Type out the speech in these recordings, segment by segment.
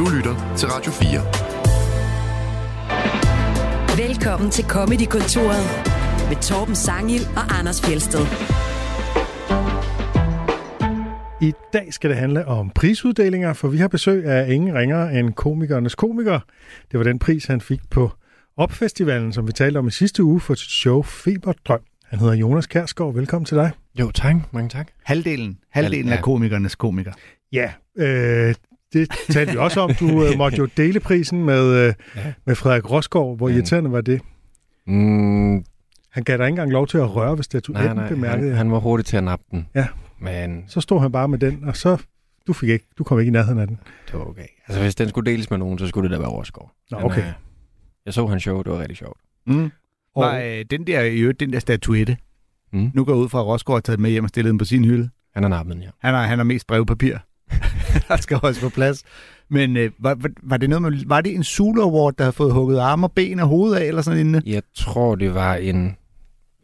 Du lytter til Radio 4. Velkommen til Comedy-kontoret med Torben Sangil og Anders Fjelsted. I dag skal det handle om prisuddelinger, for vi har besøg af ingen ringere end komikernes komiker. Det var den pris, han fik på Opfestivalen, som vi talte om i sidste uge for sit show Feberdrøm. Han hedder Jonas Kærsgaard. Velkommen til dig. Jo, tak. Mange tak. Halvdelen, halvdelen Halv- af ja. komikernes komiker. Ja, øh, det talte vi også om. Du øh, måtte jo dele prisen med, øh, Ja. med Frederik Rosgaard. Hvor Ja. irriterende var det? Mm, Han gav dig ikke engang lov til at røre ved nej, statuetten, nej, bemærkede han, han var hurtig til at nappe den. Ja. Men Så stod han bare med den, og så... Du, fik ikke, du kom ikke i nærheden af den. det var okay. Altså, hvis den skulle deles med nogen, så skulle det da være Rosgaard. Nå, Men, okay. øh, jeg så hans show, det var rigtig sjovt. Mm. Og, Var øh, den der, i øvrigt, den der statuette, Mm. nu går jeg ud fra, at Rosgaard har taget med hjem og stillet den på sin hylde. Han har nappet den, ja. Han har, han har mest brevpapir. der skal også på plads. Men øh, var, var, det noget med, var det en Zulu Award, der havde fået hugget arme og ben og hoved af, eller sådan en? Jeg tror, det var en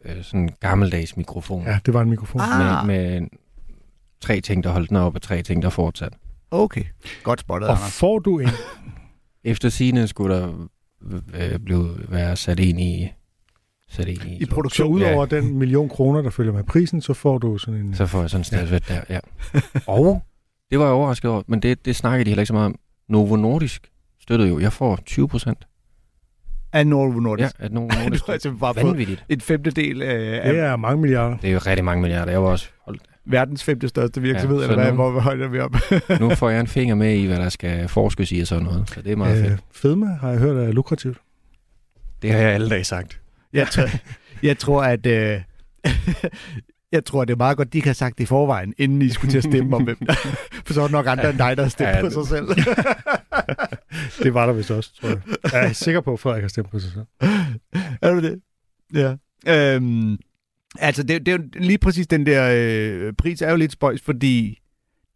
øh, sådan gammeldags mikrofon. ja, det var en mikrofon. Ah. Med, med tre ting, der holdt den op, og tre ting, der fortsat. Okay, godt spottet, Og Anders. får du en... Efter sine skulle der øh, blive være sat ind i... Sat ind i, I Så produktion. udover den million kroner, der følger med prisen, så får du sådan en... Så får jeg sådan en stadsvæt der, ja. Og det var jeg overrasket over, men det, det snakkede de heller ikke så meget om. Novo Nordisk støttede jo. Jeg får 20 procent. Af Novo Nordisk. Ja, at Novo. Nordisk du har bare fået vanvittigt. en femtedel af, af Det er mange milliarder. Det er jo rigtig mange milliarder. Jeg var også holdt. verdens femte største virksomhed, Ja, eller hvad, nu- hvor højt er vi op? Nu får jeg en finger med i, hvad der skal forskes i og sådan noget. Så det er meget Øh, fedt. fedme har jeg hørt er lukrativt. Det har jeg alle dage sagt. Jeg tror, jeg tror at... Øh, jeg tror, det er meget godt, de kan have sagt det i forvejen, inden I skulle til at stemme om hvem. For så er der nok andre end dig, der har stemt Ja, på det- sig selv. Det var der vist også, tror jeg. Jeg er sikker på, at Frederik har stemt på sig selv. er du det? Ja. Øhm, altså, det, det er jo lige præcis den der øh, pris er jo lidt spøjs, fordi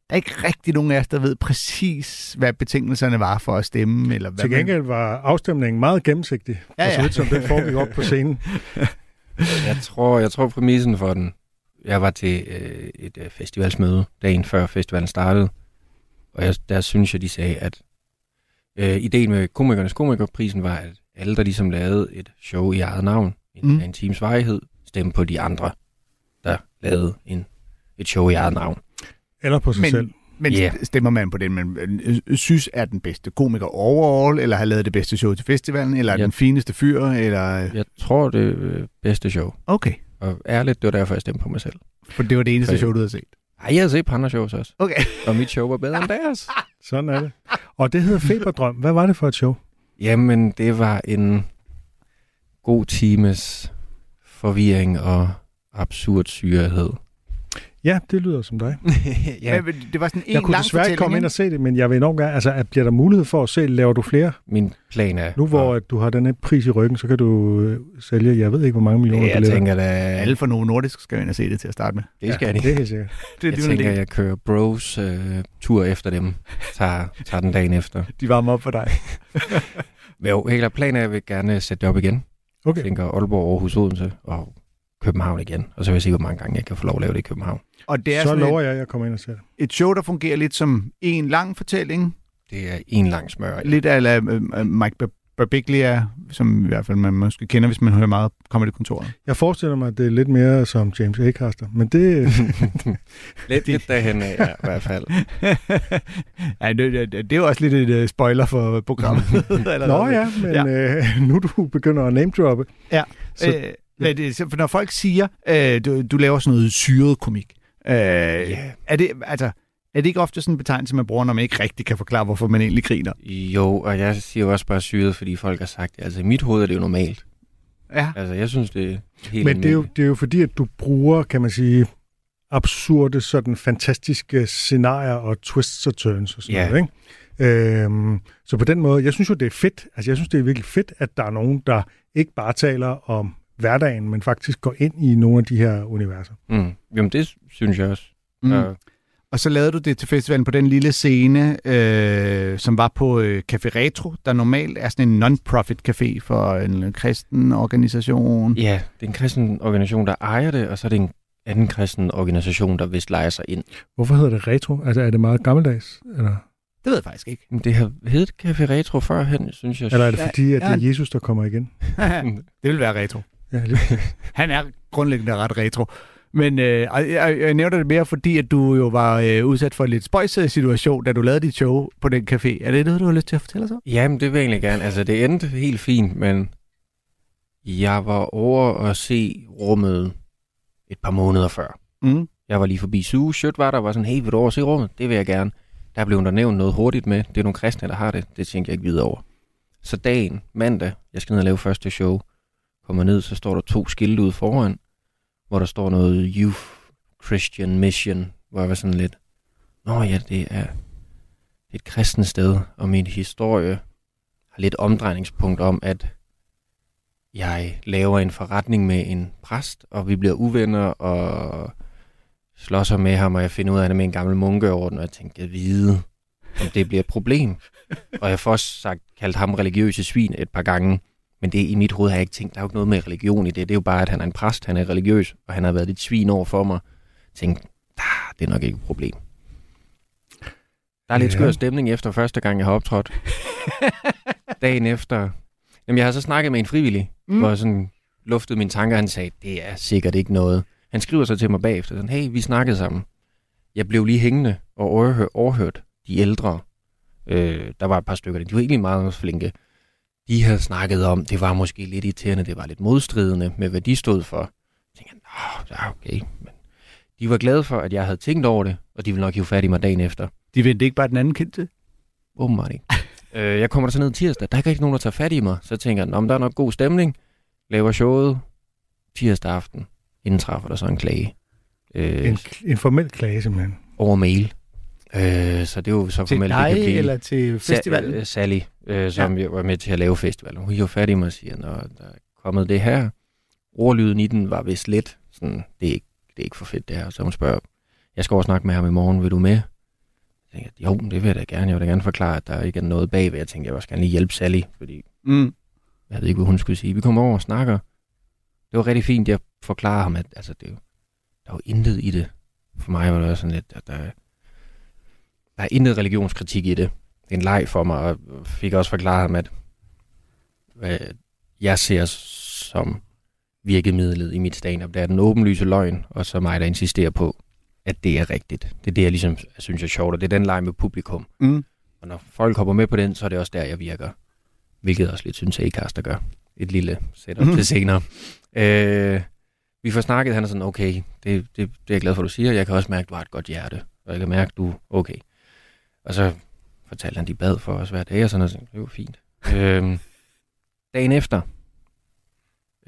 der er ikke rigtig nogen af os, der ved præcis, hvad betingelserne var for at stemme. Eller hvad Til gengæld var afstemningen meget gennemsigtig, Ja, ja, og så vidt som den foregik op på scenen. Jeg tror, jeg tror præmissen for den. Jeg var til øh, et øh, festivalsmøde dagen før festivalen startede. Og jeg, der synes jeg, de sagde, at øh, ideen med komikernes komikerprisen var, at alle, der ligesom lavede et show i eget navn, en, Mm. en times varighed, stemte på de andre, der lavede en, et show i eget navn. Eller på sig Men- selv. Men yeah. stemmer man på den, man øh, synes er den bedste komiker overall, eller har lavet det bedste show til festivalen, eller er Ja. den fineste fyr, eller... Jeg tror, det er øh, bedste show. Okay, Og ærligt, det var derfor, jeg stemte på mig selv. for det var det eneste Okay. show, du havde set. Ej, jeg har set på andre shows også. Okay. Og mit show var bedre end deres. Sådan er det. Og det hedder Feberdrøm. Hvad var det for et show? Jamen, det var en god times forvirring og absurd syrehed. Ja, det lyder som dig. Ja. Men det var sådan en Jeg kunne lang desværre ikke komme ind og se det, men jeg vil enormt gerne... Altså, at bliver der mulighed for at se, laver du flere? Min plan er... Nu hvor at du har den her pris i ryggen, så kan du øh, sælge, jeg ved ikke, hvor mange millioner jeg billetter. tænker da... Alle for Novo Nordisk skal ind og se det til at starte med. det skal ja, de. Det er helt sikkert. Det, Jeg det, tænker, det, jeg kører bros øh, tur efter dem. Tager, tager den dagen efter. de varmer op for dig. Jo, helt klart planen er, at jeg vil gerne sætte det op igen. Okay. Jeg tænker Aalborg, Aarhus, Odense og København igen. Og så vil jeg se, hvor mange gange jeg kan få lov at lave det i København. Og det er Så lover et, jeg, at jeg kommer ind og ser det. et show, der fungerer lidt som en lang fortælling. Det er en lang smør. Lidt af uh, Mike Bar- Barbiglia, som i hvert fald man måske kender, hvis man hører meget Comedy-kontoret. Jeg forestiller mig, at det er lidt mere som James Acaster, men det... lidt, lidt derhen af, ja, i hvert fald. ja, det, det, det er jo også lidt et uh, spoiler for programmet. Eller Nå noget. ja, men ja. Øh, nu du begynder at name-droppe. Ja. Så, Øh, hvad det, så- for når folk siger, øh, du, du laver sådan noget syret komik, øh, yeah. er, det, altså, er det ikke ofte sådan en betegnelse, man bruger, når man ikke rigtig kan forklare, hvorfor man egentlig griner? Jo, og jeg siger jo også bare syret, fordi folk har sagt det. Altså i mit hoved er det jo normalt. Ja. Altså jeg synes, det er helt men det er, jo, det er jo fordi, at du bruger, kan man sige, absurde, sådan fantastiske scenarier og twists og turns og sådan Ja. noget, ikke? Øhm, så på den måde, jeg synes jo, det er fedt. Altså, jeg synes, det er virkelig fedt, at der er nogen, der ikke bare taler om hverdagen, men faktisk går ind i nogle af de her universer. Mm. Jamen det synes jeg også. Mm. Og, Og så lavede du det til festivalen på den lille scene, øh, som var på øh, Café Retro, der normalt er sådan en non-profit café for en kristen organisation. ja, det er en kristen organisation, der ejer det, og så er det en anden kristen organisation, der vist leger sig ind. Hvorfor hedder det retro? Altså, er det meget gammeldags? Eller? Det ved jeg faktisk ikke. Men det har heddet Café Retro førhen, synes jeg. Eller er det Ja, fordi, at det ja. er Jesus, der kommer igen? det vil være retro. Ja, lige. Han er grundlæggende ret retro. Men øh, jeg, jeg, nævner det mere, fordi at du jo var øh, udsat for en lidt spøjset situation, da du lavede dit show på den café. Er det noget, du har lyst til at fortælle os om? Jamen, det vil jeg egentlig gerne. Altså, det endte helt fint, men jeg var over at se rummet et par måneder før. Mm. Jeg var lige forbi Sue. Sjøt var der var sådan, hey, vil du over se rummet? Det vil jeg gerne. Der blev der nævnt noget hurtigt med. Det er nogle kristne, der har det. Det tænkte jeg ikke videre over. Så dagen, mandag, jeg skal ned og lave første show. Kommer ned, så står der to skilte ude foran, hvor der står noget Youth Christian Mission, hvor jeg var sådan lidt, Nå ja, det er et kristent sted, og min historie har lidt omdrejningspunkt om, at jeg laver en forretning med en præst, og vi bliver uvenner, og slår sig med ham, og jeg finder ud af det med en gammel munkeorden, og jeg tænker, jeg vide, om det bliver et problem. og jeg får også sagt, kaldt ham religiøse svin et par gange, men det i mit hoved har jeg ikke tænkt, der er jo ikke noget med religion i det. Det er jo bare, at han er en præst, han er religiøs, og han har været lidt svin over for mig. Jeg tænkte, "Ah, det er nok ikke et problem. Der er lidt Ja. skør stemning efter første gang, jeg har optrådt. Dagen efter. Jamen, jeg har så snakket med en frivillig, mm. hvor jeg sådan luftede mine tanker, han sagde, det er sikkert ikke noget. Han skriver så til mig bagefter, sådan, hey, vi snakkede sammen. Jeg blev lige hængende og overhør, overhørt de ældre. Øh, der var et par stykker, de var egentlig meget flinke. De havde snakket om, det var måske lidt irriterende, det var lidt modstridende med, hvad de stod for. Jeg tænkte, Nå, ja, okay. Men de var glade for, at jeg havde tænkt over det, og de ville nok hive fat i mig dagen efter. De vendte ikke bare den anden kendt til. Åbenbart ikke. øh, jeg kommer der så ned tirsdag. Der er ikke rigtig nogen, der tager fat i mig. Så tænker jeg, om der er nok god stemning. Laver showet tirsdag aften. Inden træffer der så en klage. Øh, En, en formel klage, simpelthen. over mail. Øh, så det er jo så Til formelt, det kan blive. eller til festivalen? Sa- øh, Sally, øh, som ja. var med til at lave festivalen. Hun hiver fat i mig og siger, når der er kommet det her. Ordlyden i den var vist lidt sådan, det er ikke, det er ikke for fedt det her. Så hun spørger, jeg skal over snakke med ham i morgen, vil du med? Jeg tænker, jo, det vil jeg da gerne. Jeg vil da gerne forklare, at der ikke er noget bagved. Jeg tænkte, jeg vil også gerne lige hjælpe Sally, fordi Mm. jeg ved ikke, hvad hun skulle sige. Vi kommer over og snakker. Det var rigtig fint, jeg forklarer ham, at altså, det er jo, der er jo intet i det. For mig var det også sådan lidt, at der, der er intet religionskritik i det. Det er en leg for mig, og fik også forklaret ham, at hvad jeg ser som virkemidlet i mit stand-up, det er den åbenlyse løgn, og så mig, der insisterer på, at det er rigtigt. Det er det, jeg ligesom synes er sjovt, og det er den leg med publikum. Mm. Og når folk hopper med på den, så er det også der, jeg virker. Hvilket jeg også lidt synes, at Acast der gør. Et lille setup mm. til senere. Øh, vi får snakket, han er sådan, okay, det, det, det er jeg glad for, du siger. Jeg kan også mærke, at du har et godt hjerte. Og jeg kan mærke, du okay. Og så fortalte han, de bad for os hver dag, og sådan noget. Det var fint. øh, dagen efter,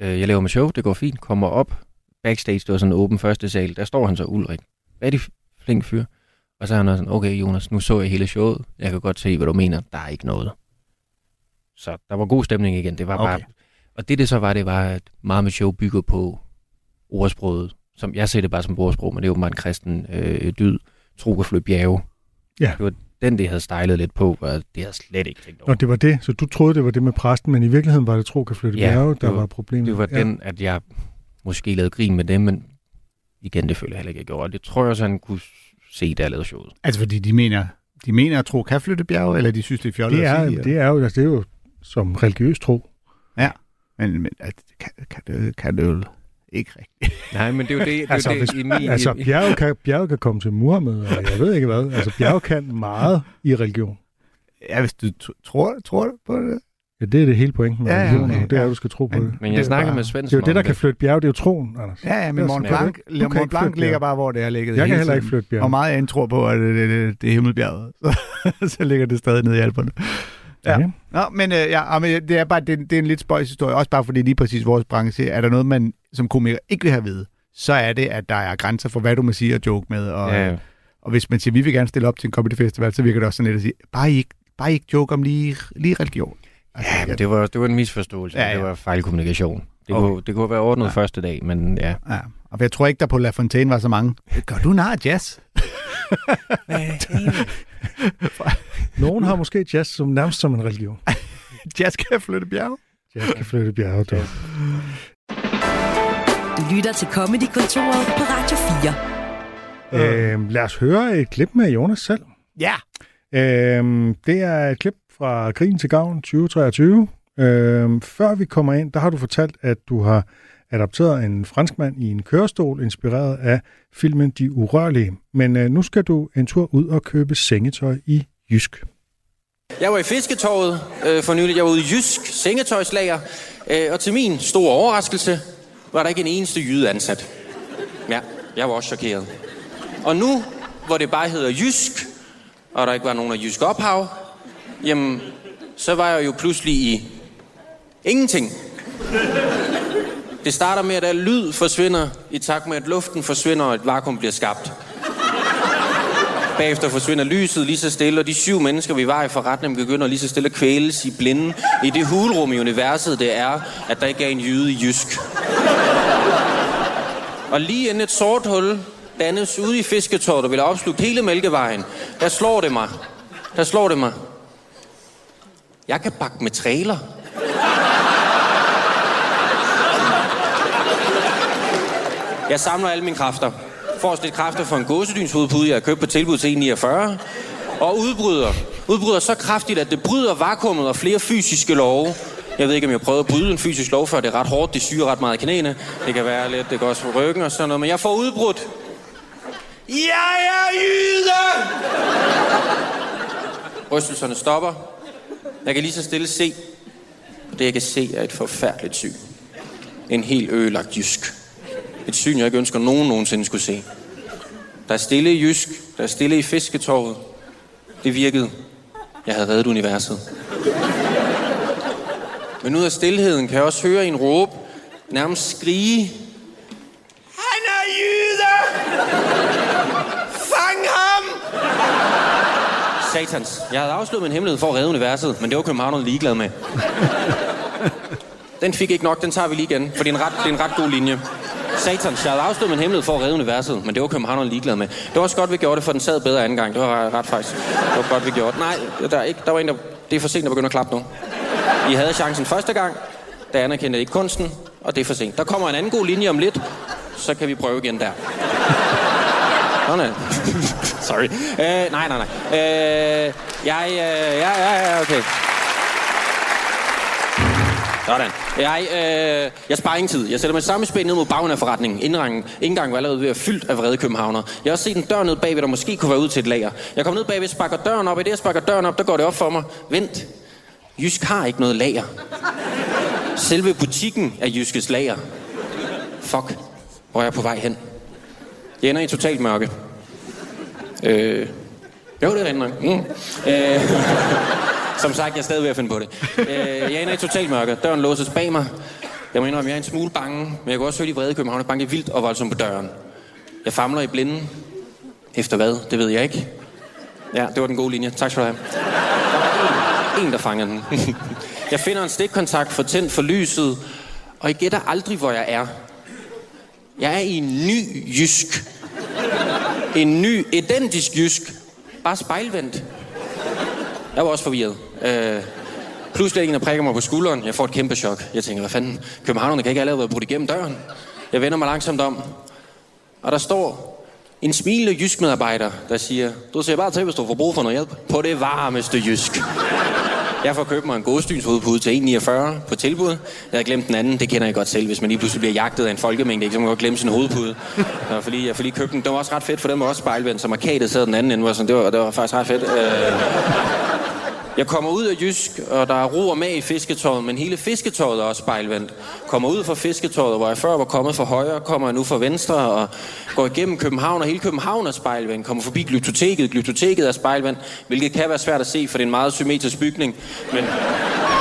øh, jeg laver med show, det går fint, kommer op. Backstage, det var sådan en åben første sal. Der står han så, Ulrik. Rigtig flink fyr. Og så er han sådan, okay Jonas, nu så jeg hele showet. Jeg kan godt se, hvad du mener. Der er ikke noget. Så der var god stemning igen. Det var Okay. bare... Og det det så var, det var, at meget med show bygger på ordsproget. Som, jeg ser det bare som ordsprog, men det er jo meget en kristen øh, dyd. Tro kan flytte bjerge. Ja. Det var den, det havde stylet lidt på, og det havde slet ikke tænkt over. Og det var det, så du troede, det var det med præsten, men i virkeligheden var det tro kan flytte Ja, bjerge, der var- var problemet. Det var ja. den, at jeg måske lavede grin med dem, men igen, det føler jeg heller ikke, jeg gjorde. Og Det tror jeg også, han kunne se, da jeg lavede showet. Altså, fordi de mener, de mener, at tro kan flytte bjerge, eller de synes, det er fjollet Det at er, sige? det er jo, altså, det er jo som religiøs tro. Men, men at, kan, kan, det, kan det jo ikke rigtigt. Nej, men det er jo det, det, Altså, det hvis- i min... Altså, bjerget kan, bjerget kan komme til Muhammed, og jeg ved ikke hvad. Altså, bjerget kan meget i religion. Ja, hvis du tror, tror du på det. Ja, det er det hele pointen med Ja, ja, og det er, ja. at du skal tro på Men- det. men det jeg snakkede bare- med Det Svendsen er jo det, der kan flytte bjerget, det er jo troen, Anders. Ja, ja, men Det sådan, Blanc, du ikke Blanc ligger bare, hvor det har ligget Jeg kan heller ikke flytte bjerget. Og meget af en tror på, at det, det, det, det er himmelbjerget. Så, så ligger det stadig nede i alberne. Ja. Ja. Nå, men, øh, ja, men det er bare det, det er en lidt spøjs historie. Også bare fordi lige præcis vores branche, er der noget, man som komiker ikke vil have at vide, så er det, at der er grænser for, hvad du må sige og joke med. Og, Ja, og hvis man siger, vi vil gerne stille op til en comedy festival, så virker det også sådan lidt at sige, bare I ikke, bare I ikke joke om lige, lige religion. Altså, ja men det var, det var en misforståelse. Ja, Ja, ja. Det var fejlkommunikation. Det, Okay. kunne, det kunne være ordnet Ja. ja. første dag, men ja. Ja, og jeg tror ikke, der på La Fontaine var så mange. Gør du nar jazz? Nogen har måske jazz som nærmest som en religion. jazz kan flytte bjerge. Jazz kan flytte bjerget. dog. Du lytter til Comedy-kontoret på Radio 4. Øh, lad os høre et klip med Jonas selv. Ja. Øhm, det er et klip fra Krigen til Gavn 2023. Øhm, før vi kommer ind, der har du fortalt, at du har adopteret en franskmand i en kørestol, inspireret af filmen De Urørlige. Men øh, nu skal du en tur ud og købe sengetøj i Jysk. Jeg var i Fisketorvet øh, for nylig. Jeg var ude i Jysk sengetøjslager. Øh, og til min store overraskelse var der ikke en eneste jyde ansat. Ja, jeg var også chokeret. Og nu, hvor det bare hedder Jysk, og der ikke var nogen af Jysk ophav, jamen, så var jeg jo pludselig i ingenting. Det starter med, at al lyd forsvinder, i takt med, at luften forsvinder, og et vakuum bliver skabt. Bagefter forsvinder lyset lige så stille, og de syv mennesker, vi var i forretningen, begynder lige så stille at kvæles i blinde i det hulrum i universet, det er, at der ikke er en jyde i jysk. Og lige inden et sort hul dannes ude i fisketåret, der vil opsluge hele Mælkevejen, der slår det mig. Der slår det mig. Jeg kan bakke med trailer. Jeg samler alle mine kræfter. Får også lidt kræfter for en gåsedynshovedpude, jeg har købt på tilbud til 1,49. Og udbryder. Udbryder så kraftigt, at det bryder vakuumet og flere fysiske love. Jeg ved ikke, om jeg prøver at bryde en fysisk lov før. Det er ret hårdt. Det syger ret meget i knæene. Det kan være lidt, det går også på ryggen og sådan noget. Men jeg får udbrudt. Jeg er jyde! Rystelserne stopper. Jeg kan lige så stille se. Og det, jeg kan se, er et forfærdeligt syn. En helt ødelagt jysk. Et syn, jeg ikke ønsker nogen nogensinde skulle se. Der er stille i jysk. Der er stille i fisketorvet. Det virkede. Jeg havde reddet universet. Men ud af stillheden kan jeg også høre en råbe, nærmest skrige. Han er jyde! Fang ham! Satans. Jeg havde afsluttet min hemmelighed for at redde universet, men det var københavnerne ligeglad med. Den fik ikke nok, den tager vi lige igen, for det er en ret, det er en ret god linje. Satan, jeg havde afsluttet min hemmelighed for at redde universet, men det var københavnerne ligeglad med. Det var også godt, vi gjorde det, for den sad bedre anden gang. Det var ret faktisk. Det var godt, vi gjorde det. Nej, der, er ikke, der var en, der... Det er for sent at begynde at klappe nu. I havde chancen første gang, der anerkendte ikke kunsten, og det er for sent. Der kommer en anden god linje om lidt, så kan vi prøve igen der. Nå, nej. Sorry. Øh, nej, nej, nej. Øh, jeg, øh, ja, ja, ja, okay. Sådan. Jeg, øh, jeg sparer ingen tid. Jeg sætter mig samme spænd ned mod bagen af forretningen. Indgangen, indgangen var allerede ved at fyldt af vrede københavner. Jeg har også set en dør ned bagved, der måske kunne være ud til et lager. Jeg kommer ned bagved, sparker døren op. I det, jeg sparker døren op, der går det op for mig. Vent. Jysk har ikke noget lager. Selve butikken er Jyskes lager. Fuck. Hvor er jeg på vej hen? Jeg ender i totalt mørke. Øh, jo, det er rent nok. Mm. Øh, som sagt, jeg er stadig ved at finde på det. Øh, jeg ender i totalt mørke. Døren låses bag mig. Jeg må indrømme, jeg er en smule bange, men jeg kan også høre de vrede københavner banke vildt og voldsomt på døren. Jeg famler i blinden. Efter hvad? Det ved jeg ikke. Ja, det var den gode linje. Tak skal du have. Der var en, der fanger den. jeg finder en stikkontakt, får tændt for lyset, og jeg gætter aldrig, hvor jeg er. Jeg er i en ny jysk. En ny, identisk jysk. Bare spejlvendt. Jeg var også forvirret. Øh, pludselig en, der prikker mig på skulderen. Jeg får et kæmpe chok. Jeg tænker, hvad fanden? Københavnerne kan ikke allerede være brudt igennem døren. Jeg vender mig langsomt om. Og der står en smilende jysk medarbejder, der siger, du ser bare til, hvis du får brug for noget hjælp. På det varmeste jysk. Jeg får købt mig en godstynshovedpude til 1,49 på tilbud. Jeg havde glemt den anden. Det kender jeg godt selv, hvis man lige pludselig bliver jagtet af en folkemængde. Ikke? Så man godt glemme sin hovedpude. Og fordi, jeg får lige købt den. Det var også ret fedt, for den var også spejlvendt. Så markatet sad den anden ende. Var sådan, det, var, det var faktisk ret fedt. Øh, jeg kommer ud af Jysk, og der er ro og mag i fisketåret, men hele fisketåret er også spejlvendt. Kommer ud fra fisketåret, hvor jeg før var kommet fra højre, kommer jeg nu fra venstre, og går igennem København, og hele København er spejlvendt. Kommer forbi glyptoteket, glyptoteket er spejlvendt, hvilket kan være svært at se, for det er en meget symmetrisk bygning. Men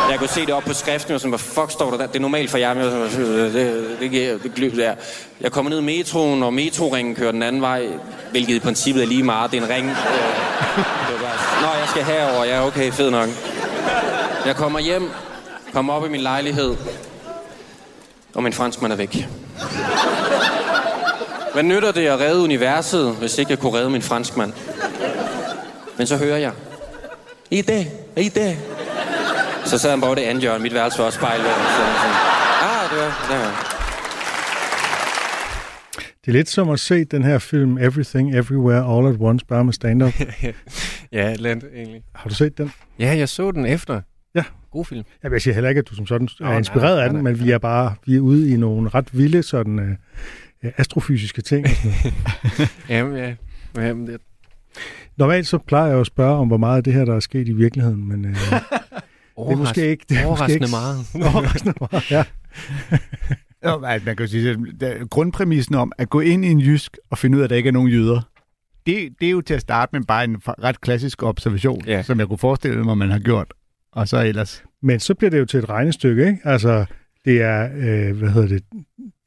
jeg kunne se det op på skriften, og sådan, hvad fuck står der der? Det er normalt for jer, men øh, det, det, det, det, det, det, Jeg kommer ned i metroen, og metroringen kører den anden vej, hvilket i princippet er lige meget. Det er en ring. Øh, det var bare, Nå, jeg skal herover. Ja, okay, fed nok. Jeg kommer hjem, kommer op i min lejlighed, og min franskmand er væk. Hvad nytter det at redde universet, hvis ikke jeg kunne redde min franskmand? Men så hører jeg. I det, i det. Så sad han bare det andet hjørne. Mit værelse var også spejlet. Ah, det var, det var. Det er lidt som at se den her film Everything Everywhere All at Once, bare med stand-up. Ja, Atlanta egentlig. Har du set den? Ja, jeg så den efter. Ja. God film. Jeg vil sige heller ikke, at du som sådan er inspireret nej, af den, nej, men vi er bare vi er ude i nogle ret vilde sådan øh, astrofysiske ting. Og sådan. Jamen, ja. Jamen, det, Normalt så plejer jeg jo at spørge om, hvor meget af det her, der er sket i virkeligheden, men øh, det er måske ikke... Det er måske overraskende ikke, meget. Overraskende meget, ja. Jo, altså, man kan jo sige, at der- grundpræmissen om at gå ind i en jysk og finde ud af, at der ikke er nogen jøder, det, det er jo til at starte med bare en fa- ret klassisk observation, Ja. som jeg kunne forestille mig, man har gjort. Og så ellers... Men så bliver det jo til et regnestykke, ikke? Altså, det er, øh, hvad hedder det,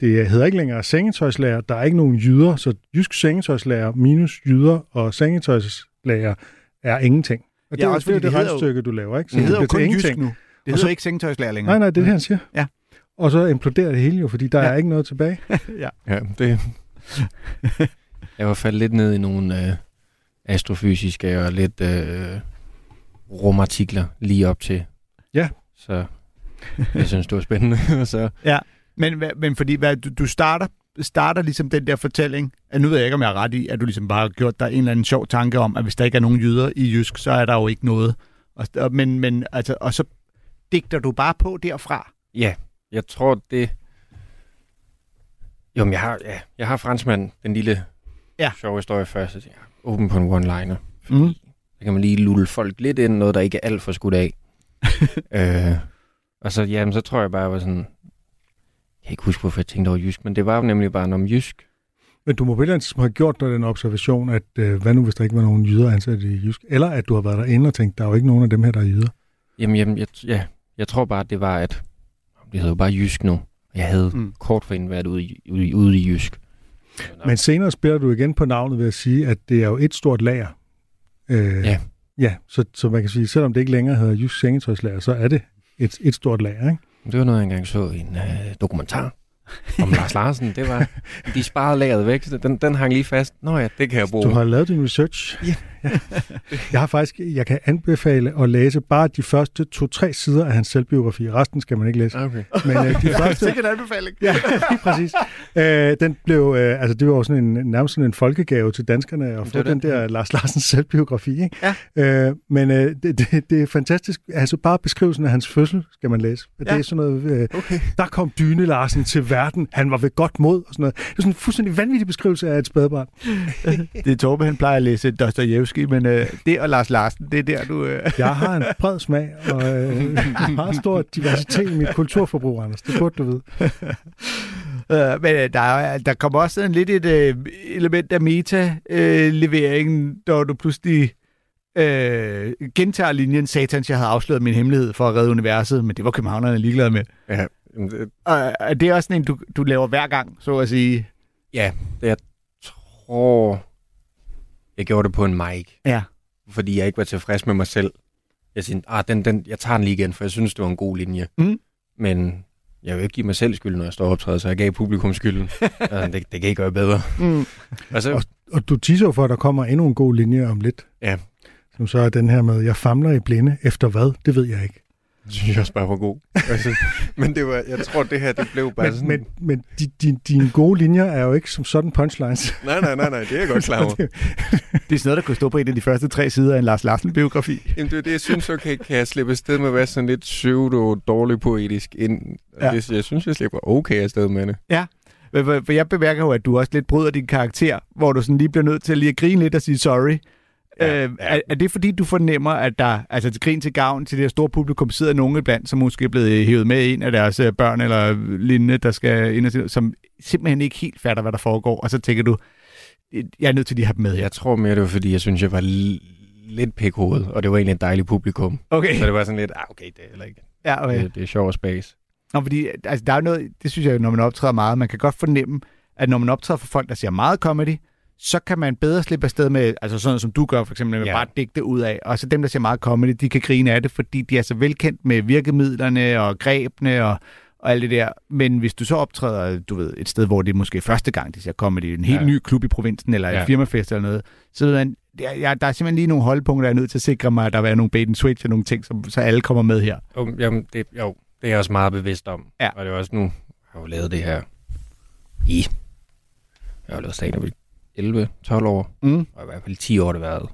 det hedder ikke længere sengetøjslager. Der er ikke nogen jyder, så jysk sengetøjslager minus jyder og sengetøjslager er ingenting. Og det Ja, er jo også det, er fordi det det hedder jo- regnestykke, du laver, ikke? Så Det hedder jo bliver kun jysk ingenting. nu. Det Og hedder så- ikke sengetøjslærer længere. Nej, nej, det er det, han siger. Ja. Og så imploderer det hele jo, fordi der Ja. ja. er ikke noget tilbage. Ja, det... jeg var faldet lidt ned i nogle øh, astrofysiske og lidt øh, rumartikler lige op til. Ja. Så jeg synes, det var spændende. så, Men, hvad- men fordi hvad, du, du starter, starter ligesom den der fortælling, at nu ved jeg ikke, om jeg er ret i, at du ligesom bare har gjort dig en eller anden sjov tanke om, at hvis der ikke er nogen jyder i jysk, så er der jo ikke noget. Og, og- men, men, altså, og så digter du bare på derfra. ja, jeg tror, det... Jo, men jeg har, ja, jeg har franskmand, den lille Ja. sjove historie først. Jeg, åben på en one-liner. Mm. Så kan man lige lulle folk lidt ind, noget der ikke er alt for skudt af. øh, og så, jamen, så tror jeg bare, jeg var sådan... Jeg kan ikke huske, hvorfor jeg tænkte over jysk, men det var jo nemlig bare om jysk. Men du må på et eller andet tidspunkt have gjort dig den observation, at øh, hvad nu, hvis der ikke var nogen jyder ansat i Jysk? Eller at du har været derinde og tænkt, der er jo ikke nogen af dem her, der er jyder. Jamen, jamen jeg, ja, jeg tror bare, det var, at det hedder jo bare jysk nu. Jeg havde Mm. kort forinden været ude i, ude, i- ude i jysk. Men senere spiller du igen på navnet ved at sige, at det er jo et stort lager. Øh, Ja. Ja, så, så man kan sige, selvom det ikke længere hedder Jysk Sengetøjslager, så er det et, et stort lager, ikke? Det var noget, jeg engang så i en øh, dokumentar om Lars Larsen. Det var, de sparede lageret væk. så Den, den hang lige fast. Nå ja, det kan jeg bruge. Du har lavet din research. Ja. Ja. Jeg har faktisk, jeg kan anbefale at læse bare de første to-tre sider af hans selvbiografi. Resten skal man ikke læse. Okay. Men øh, de første, Sikkert anbefaling. Ja, præcis. Øh, den blev, øh, altså det var sådan en, nærmest sådan en folkegave til danskerne at få den det. der Lars Larsens selvbiografi. Ikke? Ja. Øh, men øh, det, det, det er fantastisk. Altså bare beskrivelsen af hans fødsel skal man læse. Det Ja. er sådan noget, øh, okay. der kom Dyne Larsen til verden. Han var ved godt mod og sådan noget. Det er sådan en fuldstændig vanvittig beskrivelse af et spædbarn. Det er Torbe, han plejer at læse Dostojevski, men øh, det og Lars Larsen, det er der, du... Øh... Jeg har en bred smag og øh, en meget stor diversitet i mit kulturforbrug, Anders. Det burde du vide. Øh, men øh, der, er, der kommer også sådan lidt et øh, element af meta-leveringen, når du pludselig øh, gentager linjen, satans, jeg havde afsløret min hemmelighed for at redde universet, men det var københavnerne ligeglade med. Ja, det, Og er det også sådan en, du, du laver hver gang, så at sige? ja, det, jeg tror, jeg gjorde det på en mic, Ja. fordi jeg ikke var tilfreds med mig selv. Jeg siger, ah, den, den, jeg tager den lige igen, for jeg synes, det var en god linje. Mm. Men jeg vil ikke give mig selv skyld, når jeg står og optræder, så jeg gav publikum skylden. det, det kan ikke gøre bedre. Mm. Og så, Og du teaser jo for, at der kommer endnu en god linje om lidt. Ja. Som så er den her med, jeg famler i blinde. Efter hvad? Det ved jeg ikke. synes jeg også bare var god. Altså, men det var, jeg tror, det her, det blev bare sådan... Men, men, men de, de, dine gode linjer er jo ikke som sådan punchlines. Nej, nej, nej, nej, det er jeg godt klar over. Det er sådan noget, der kunne stå på en af de første tre sider af en Lars Larsen-biografi. Jamen, det er det, jeg synes, okay, kan jeg slippe afsted med at være sådan lidt pseudo-dårlig poetisk ind. Ja. Ja. Det, jeg synes, jeg slipper okay afsted med det. For- For jeg bemærker jo, at du også lidt bryder din karakter, hvor du sådan lige bliver nødt til lige at grine lidt og sige sorry. Ja, Ja, øh, ja. Er, er det fordi, du fornemmer, at der, altså til grin til gavn til det her store publikum, sidder nogen iblandt, som måske er blevet hævet med en af deres øh, børn eller lignende, der skal ind og se, som simpelthen ikke helt fatter, hvad der foregår, og så tænker du, jeg er nødt til at have dem med. Jeg tror mere, det var, fordi jeg synes, jeg var l- lidt pikhoved, og det var egentlig et dejligt publikum. Okay. Så det var sådan lidt, ah, okay, det er heller ikke. Ja, okay. Det, det er sjov og space. Nå, fordi altså, der er jo noget, det synes jeg, når man optræder meget, man kan godt fornemme, at når man optræder for folk, der siger meget comedy, så kan man bedre slippe afsted med, altså sådan som du gør for eksempel, med ja. Bare digte ud af. Og så dem, der siger meget comedy, de kan grine af det, fordi de er så velkendt med virkemidlerne og grebene og, og alt det der. Men hvis du så optræder, du ved, et sted, hvor det er måske første gang, de siger comedy, en helt ja. Ny klub i provinsen, eller ja. Et firmafest eller noget, så ved man, der, ja, der er simpelthen lige nogle holdpunkter, jeg er nødt til at sikre mig, at der er nogle bait and switch og nogle ting, som, så alle kommer med her. Jo, jamen, det, jo, det er jeg også meget bevidst om. Ja. Og det er også nu, jeg har jo lavet det her i, jeg har lavet stand 11-12 år, Mm. og i hvert fald 10 år har det været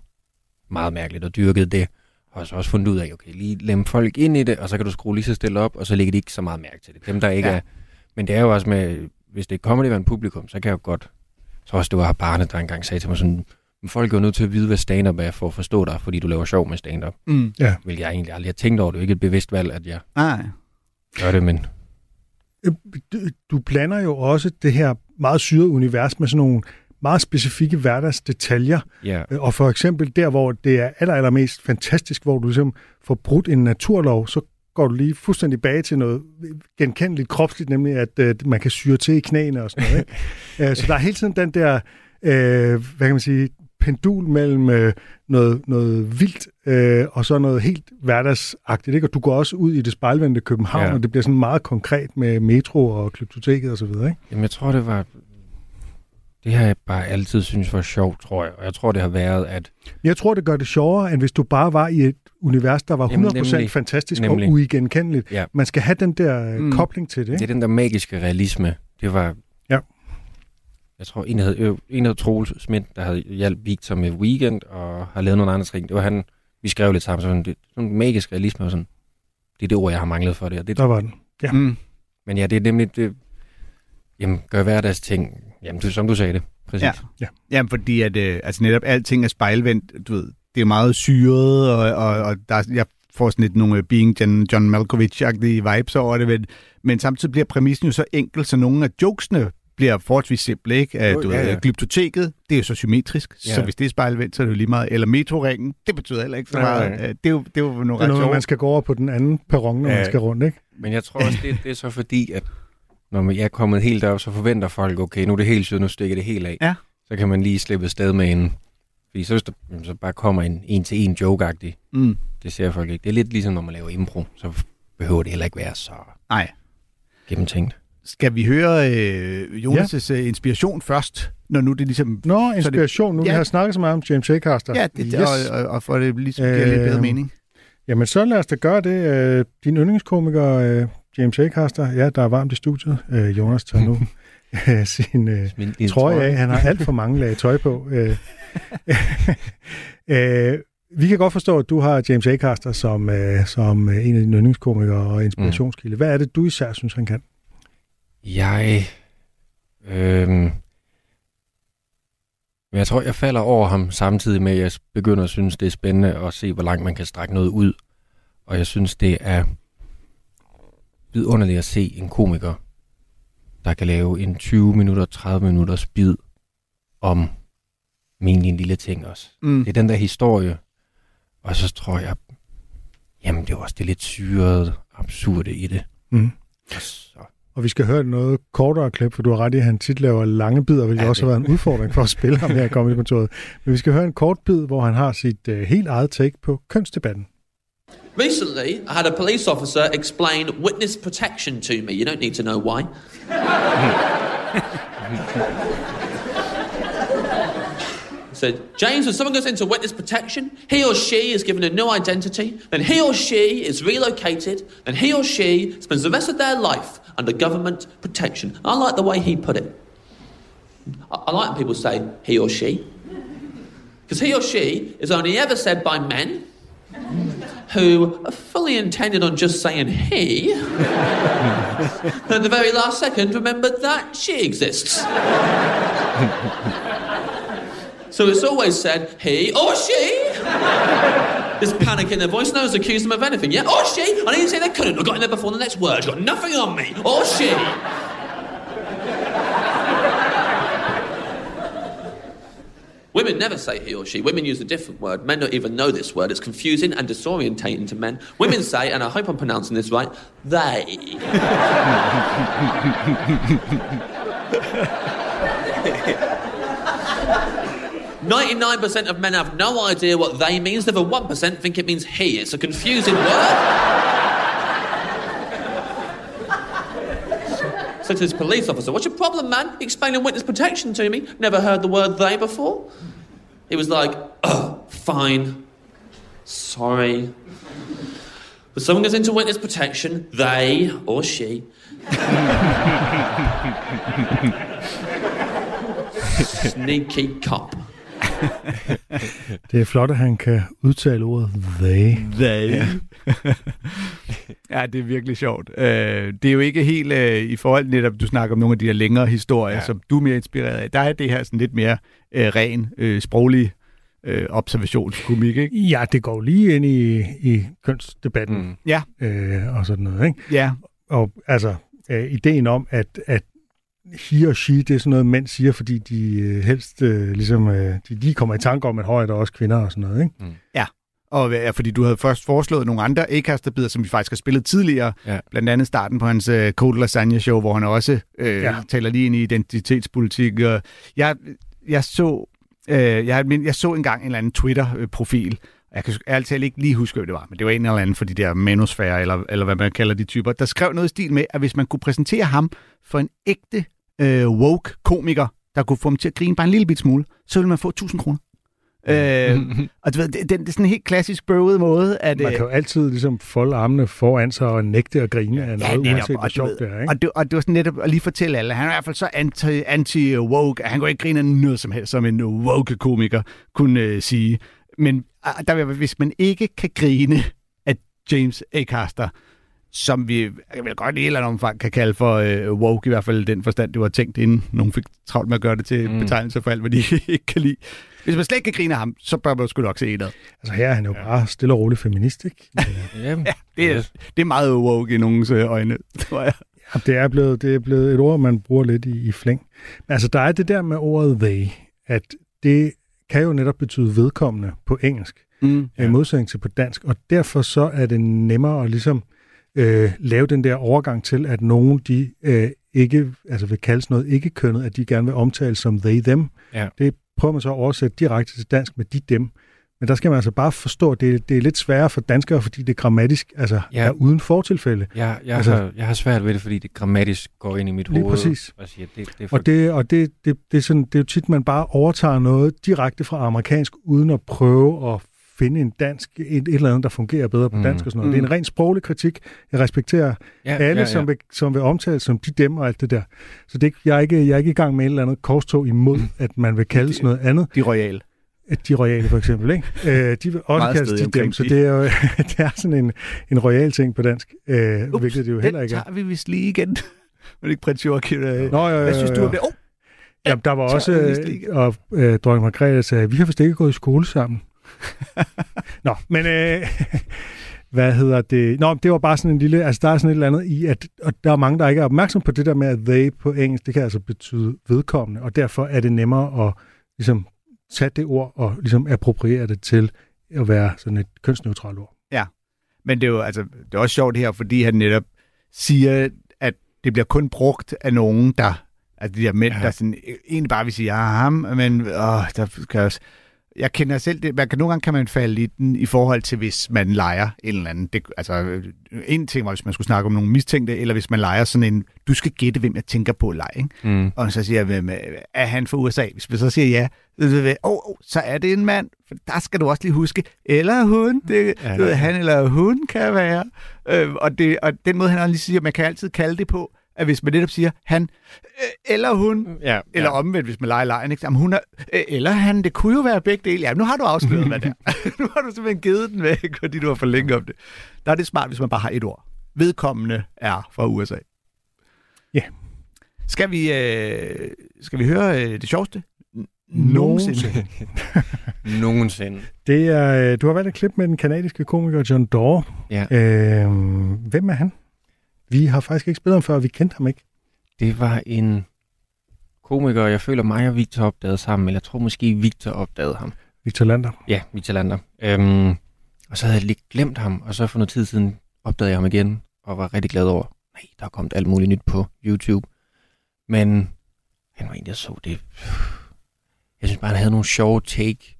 meget mærkeligt og dyrket det. Og så også fundet ud af, okay, lige lem folk ind i det, og så kan du skrue lige så stille op, og så lægger de ikke så meget mærke til det. Dem, der ikke Ja. ja. er... Men det er jo også med, hvis det er comedy en publikum, så kan jeg jo godt... Så også det var Barne, der engang sagde til mig sådan, "Men folk er jo nødt til at vide, hvad stand-up er, for at forstå dig, fordi du laver sjov med stand-up. Mm. Hvilket jeg egentlig aldrig har tænkt over. Det er jo ikke et bevidst valg, at jeg Nej. gør det, men Øh, du- Du blander jo også det her meget syrede univers med sådan nogle meget specifikke hverdagsdetaljer. ja, Øh, Og for eksempel der, hvor det er aller, allermest fantastisk, hvor du ligesom får brudt en naturlov, så går du lige fuldstændig bag til noget genkendeligt kropsligt, nemlig at øh, man kan syre til i knæene og sådan noget. Ikke? Øh, så der er hele tiden den der, øh, hvad kan man sige, pendul mellem øh, noget, noget vildt øh, og så noget helt hverdagsagtigt. Ikke? Og du går også ud i det spejlvendte København, Ja. og det bliver sådan meget konkret med metro og klyptoteket og så videre. Ikke? Jamen, jeg tror, det var... Det har jeg bare altid synes var sjovt, tror jeg. Og jeg tror, det har været, at... Jeg tror, det gør det sjovere, end hvis du bare var i et univers, der var 100% Jamen, nemlig. fantastisk Nemlig. og uigenkendeligt. Ja. Man skal have den der Mm. mm. kobling til det. Det Ikke? er den der magiske realisme. Det var... Ja. Jeg tror, en havde, øh, en havde Troels Schmidt, der havde hjulpet Victor med Weekend, og har lavet nogle andre ting. Det var han... Vi skrev lidt sammen, sådan, det, sådan magisk realisme og sådan. Det er det ord, jeg har manglet for det. Og det Der var den. Ja. Mm. men ja, det er nemlig... Det, jamen, gør hverdags ting. Jamen, du, som du sagde det. Præcis. Ja. Jamen, fordi at, øh, altså netop alting er spejlvendt, du ved, det er meget syret, og, og, og der, er- jeg får sådan lidt nogle øh, Being John, John Malkovich-agtige vibes over det, men, men samtidig bliver præmissen jo så enkel, så nogle af jokesene bliver forholdsvis simple, ikke? Uh, du ja, ved, ja. glyptoteket, det er jo så symmetrisk, Ja. så hvis det er spejlvendt, så er det jo lige meget. Eller metroringen, det betyder heller ikke så Nej, meget. nej. Øh, Det er jo, det er jo nogle Det er ret noget, man skal gå over på den anden perron, når Ja. man skal rundt. Ikke? Men jeg tror også, det, det er så fordi, at når man- jeg er kommet helt derop, så forventer folk, okay, nu er det helt sygt, nu stikker det helt af. Ja. Så kan man lige slippe afsted med en... Fordi så hvis der så bare kommer en en-til-en joke-agtig, Mm. det ser folk ikke. Det er lidt ligesom, når man laver impro, så behøver det heller ikke være så Nej. gennemtænkt. Skal vi høre øh, Jonas' ja. inspiration først, når nu det ligesom... Nå, inspiration. Nu Ja. vi har snakket så meget om James Acaster. Ja, det, yes. og, og, og for det ligesom giver lidt bedre Øhm, mening. Jamen, så lad os da gøre det. Øh, Din yndlingskomiker, øh, James Acaster, ja, der er varmt i studiet. Øh, Jonas tager nu øh, sin øh, trøje af. Han har alt for mange lag tøj på. Øh, øh, vi kan godt forstå, at du har James Acaster som, øh, som øh, en af dine yndlingskomikere og inspirationskilde. Hvad er det, du især synes, han kan? Jeg... Øhm, men jeg tror, jeg falder over ham samtidig med, at jeg begynder at synes, det er spændende at se, hvor langt man kan strække noget ud. Og jeg synes, det er vidunderligt at se en komiker, der kan lave en 20 minutter, 30 minutters bid om min en lille ting også. Mm. Det er den der historie. Og så tror jeg, jamen det er også det lidt syrede, absurde i det. Mm. Og så Og vi skal høre noget kortere klip, for du har ret i, at han tit laver lange bidder, hvilket Ja, også har været en udfordring for at spille ham her i Comedy-kontoret. Men vi skal høre en kort bid, hvor han har sit øh, helt eget take på kønsdebatten. Recently, I had a police officer explain witness protection to me. You don't need to know why. He said, James, when someone goes into witness protection, he or she is given a new identity, then he or she is relocated, and he or she spends the rest of their life under government protection. I like the way he put it. I, I like when people say he or she, because he or she is only ever said by men who are fully intended on just saying he, at the very last second remembered that she exists. so it's always said he or she. This panic in their voice, no one's accused them of anything. Yeah, or she. I didn't say they couldn't. I got in there before the next word. Got nothing on me. Or she. Women never say he or she. Women use a different word. Men don't even know this word. It's confusing and disorientating to men. Women say, and I hope I'm pronouncing this right, they. Ninety-nine percent of men have no idea what they means. The one percent think it means he. It's a confusing word. Said to this police officer, "What's your problem, man? Explaining witness protection to me. Never heard the word they before." He was like, "Oh, fine, sorry." But someone goes into witness protection, they or she. Sneaky cop. Det er flot, at han kan udtale ordet they. They. Ja. ja, det er virkelig sjovt. Øh, det er jo ikke helt øh, i forhold netop, du snakker om nogle af de her længere historier, ja. Som du er mere inspireret af. Der er det her sådan lidt mere øh, ren, sproglig øh, observationskomik, ikke? Ja, det går lige ind i, i kønsdebatten Mm. Ja. øh, og sådan noget. Ikke? Ja, Og altså, øh, ideen om, at, at he og she, det er sådan noget, mænd siger, fordi de øh, helst øh, ligesom, øh, de lige kommer i tanke om, at højt er også kvinder og sådan noget. Ikke? og ja, fordi du havde først foreslået nogle andre Acast-bidder, som vi faktisk har spillet tidligere. Ja. Blandt andet starten på hans øh, Code Lasagne-show, hvor han også øh, ja. Ja. taler lige ind i identitetspolitik. Og jeg, jeg så... Øh, jeg, men jeg så engang en eller anden Twitter-profil, jeg kan ærligt talt ikke lige huske, hvad det var, men det var en eller anden for de der manusfære, eller, eller hvad man kalder de typer, der skrev noget i stil med, at hvis man kunne præsentere ham for en ægte øh, woke-komiker, der kunne få ham til at grine bare en lille bit smule, så ville man få 1000 kroner. Øh, og du ved, det, det, det er sådan en helt klassisk bøvet måde, at... Man øh, kan jo altid ligesom folde armene foran sig og nægte at grine af noget, netop, uanset og hvor sjovt det er. Ikke? Og det, og det var sådan netop at lige fortælle alle, han er i hvert fald så anti- anti-woke, at han kunne ikke grine af noget som helst, som en woke-komiker kunne øh, sige. Men ah, der, hvis man ikke kan grine af James Acaster, som vi jeg vil godt i et eller andet omfang kan kalde for øh, woke, i hvert fald den forstand, det var tænkt, inden nogen fik travlt med at gøre det til mm. Betegnelse for alt, hvad de ikke kan lide. Hvis man slet ikke kan grine af ham, så bør man sgu nok se indad. Altså her er han jo bare stille og rolig feminist, ikke? Ja, Ja, det er, det er meget woke i nogens øh, øjne, tror jeg. Ja, det er blevet, det er blevet et ord, man bruger lidt i, i flæng. Men altså, der er det der med ordet they, at det kan jo netop betyde vedkommende på engelsk, Mm. ja. i modsætning til på dansk, og derfor så er det nemmere at ligesom øh, lave den der overgang til, at nogen de øh, ikke, altså vil kaldes noget ikke kønnet, at de gerne vil omtales som they, them. Ja. Det prøver man så at oversætte direkte til dansk med de, dem. Men der skal man altså bare forstå, at det, det er lidt sværere for danskere, fordi det grammatisk altså, Ja. er uden fortilfælde. jeg, jeg, Altså- altså, har, jeg har svært ved det, fordi det grammatisk går ind i mit Lige hoved. præcis. Og siger, det, det er for, Og, det, og det, det, det, er sådan, det er jo tit, man bare overtager noget direkte fra amerikansk, uden at prøve at finde en dansk, et, et eller andet, der fungerer bedre på Mm. dansk og sådan noget. Det er en ren sproglig kritik. Jeg respekterer ja, alle, ja, ja. Som, vil, som vil omtales som de dem og alt det der. Så det, jeg, er ikke, jeg er ikke i gang med et eller andet korstog imod, at man vil kalde sådan noget andet. De royale. At de royale for eksempel, ikke? Øh, de vil også Meget kaldes de dem, så de. det er jo det er sådan en, en royal ting på dansk, øh, Ups, hvilket det jo heller ikke er. tager vi vist lige igen. Men ikke prins Joachim. Øh. Nå, jo, Hvad synes du om det? Oh, Jamen, der var også, øh, og øh, dronning Margrethe sagde, vi har vist ikke gået i skole sammen. Nå, men øh, hvad hedder det? Nå, det var bare sådan en lille, altså der er sådan et eller andet i, at og der er mange, der ikke er opmærksom på det der med, at they på engelsk, det kan altså betyde vedkommende, og derfor er det nemmere at ligesom tage det ord og ligesom appropriere det til at være sådan et kønsneutralt ord. Men det er jo altså, det er også sjovt her, fordi han netop siger, at det bliver kun brugt af nogen, der Altså de der mænd, ja. Ja. der sådan, egentlig bare vil sige, ja, ham, men åh, der kan jeg også... Jeg kender selv det, man kan, nogle gange kan man falde i den i forhold til, hvis man leger en eller anden. Det, altså, øh, en ting var, hvis man skulle snakke om nogle mistænkte, eller hvis man leger sådan en, du skal gætte, hvem jeg tænker på at lege. Ikke? Mm. Og så siger jeg, hvem, øh, er han fra USA? Hvis man så siger ja, så, oh, oh, så er det en mand. For der skal du også lige huske, eller hun, det, Ja. ved, han eller hun kan være. Øh, og, det, og den måde, han lige siger, man kan altid kalde det på, at hvis man netop siger han øh, eller hun, Ja, eller omvendt, hvis man leger lejen, ikke? Jamen, hun er, øh, eller han, det kunne jo være begge dele. Ja, nu har du afsløret, hvad det er. nu har du simpelthen givet den væk, fordi du har for længe om det. Der er det smart, hvis man bare har et ord. Vedkommende er fra USA. Ja. Skal vi, øh, skal vi høre øh, det sjoveste? Nogensinde. Nogensinde. Det er, øh, du har valgt et klip med den kanadiske komiker John Dore. Ja. Øh, hvem er han? Vi har faktisk ikke spillet ham før, og vi kendte ham ikke. Det var en komiker, jeg føler mig og Victor opdagede sammen, eller jeg tror måske Victor opdagede ham. Victor Lander. Ja, Victor Lander. Øhm, og så havde jeg lidt glemt ham, og så for noget tid siden opdagede jeg ham igen, og var rigtig glad over, nej, der er kommet alt muligt nyt på YouTube. Men han var en, jeg så det. Jeg synes bare, han havde nogle sjove take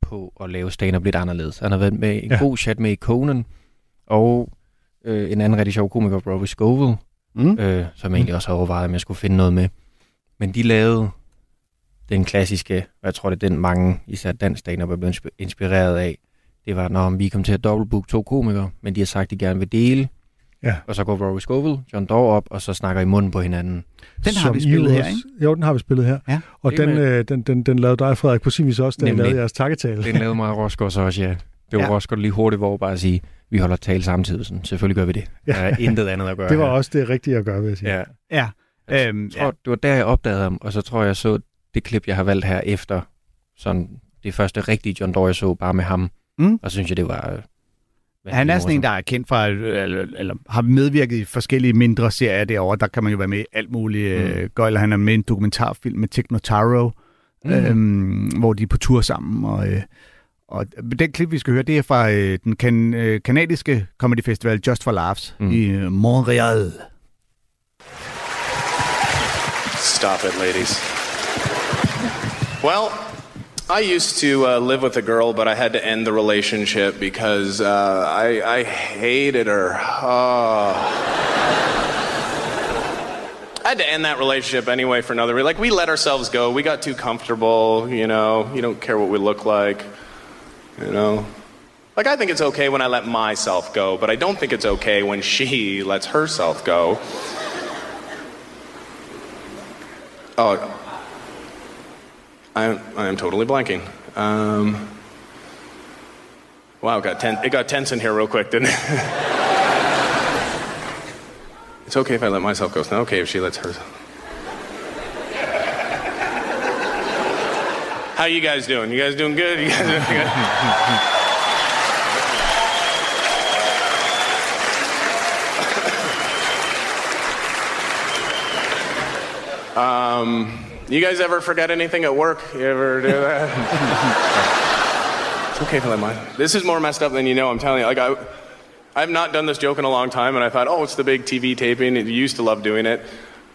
på at lave stand-up lidt anderledes. Han har været med en ja. god chat med i Conan, og øh, en anden rigtig sjov komiker, Robbie Scovel, Mm. øh, som jeg egentlig også har overvejet, om jeg skulle finde noget med. Men de lavede den klassiske, og jeg tror, det er den mange, især dansk stand er blevet insp- inspireret af. Det var, når vi kom til at dobbeltbook to komikere, men de har sagt, de gerne vil dele. Ja. Og så går Rory Scovel, John Doe op, og så snakker i munden på hinanden. Den har som vi spillet jo her, også- ikke? Jo, den har vi spillet her. Ja. Og den, øh, den, den, den lavede dig, Frederik, på sin vis også, da I Nemlig. lavede jeres takketale. Den lavede mig Rosgaard så også, ja. Det var Ja. ja. Rosgaard lige hurtigt, hvor bare at sige, vi holder tale samtidig. Sådan, selvfølgelig gør vi det. Ja. Der er intet andet at gøre Det var her. også det rigtige at gøre, vil jeg sige. Ja. Ja. Jeg Øhm, tror, det var der, jeg opdagede ham, og så tror jeg, jeg så det klip, jeg har valgt her efter sådan det første rigtige John Doe, jeg så bare med ham. Mm. Og så synes jeg, det var... øh, Han er sådan en, der er kendt fra, eller, eller har medvirket i forskellige mindre serier derovre. Der kan man jo være med i alt muligt. Mm. Mm. Gøjler, han er med i en dokumentarfilm med Tig Notaro, mm. Mm. øhm, hvor de er på tur sammen. Og, øh, og den klip, vi skal høre, det er fra øh, den kan, øh, kanadiske comedy festival Just for Laughs mm. I øh, Montreal. Stop it, ladies. Well, I used to uh, live with a girl, but I had to end the relationship because uh, I, I hated her. Oh. I had to end that relationship anyway for another reason. Like, we let ourselves go. We got too comfortable, you know. You don't care what we look like, you know. Like, I think it's okay when I let myself go, but I don't think it's okay when she lets herself go. Oh, I, I am totally blanking. Um, wow, it got, ten, it got tense in here real quick, didn't it? it's okay if I let myself go. It's not okay if she lets hers. How you guys doing? You guys doing good? You guys doing good? Um, you guys ever forget anything at work? You ever do that? it's okay I let mine. This is more messed up than you know. I'm telling you. Like I, I've not done this joke in a long time, and I thought, oh, it's the big TV taping. You used to love doing it.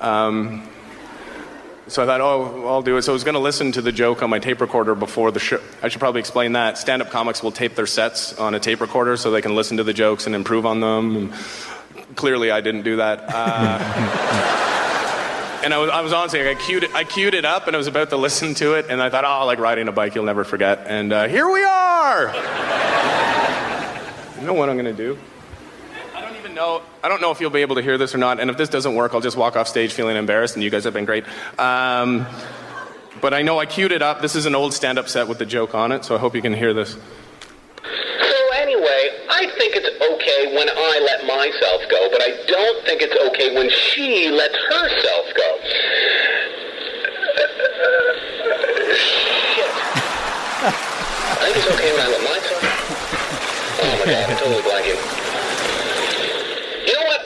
Um, so I thought, oh, I'll do it. So I was going to listen to the joke on my tape recorder before the show. I should probably explain that. Stand up comics will tape their sets on a tape recorder so they can listen to the jokes and improve on them. And clearly, I didn't do that. Uh, and I was, I was honestly, like, I queued, it, I queued it up and I was about to listen to it. And I thought, oh, like riding a bike, you'll never forget. And uh, here we are. you know what I'm going to do? I don't know. I don't know if you'll be able to hear this or not. And if this doesn't work, I'll just walk off stage feeling embarrassed. And you guys have been great. Um, but I know I queued it up. This is an old stand-up set with the joke on it, so I hope you can hear this. So anyway, I think it's okay when I let myself go, but I don't think it's okay when she lets herself go. Shit. I think it's okay when I let myself. Oh my god, I'm totally blanking. You know what?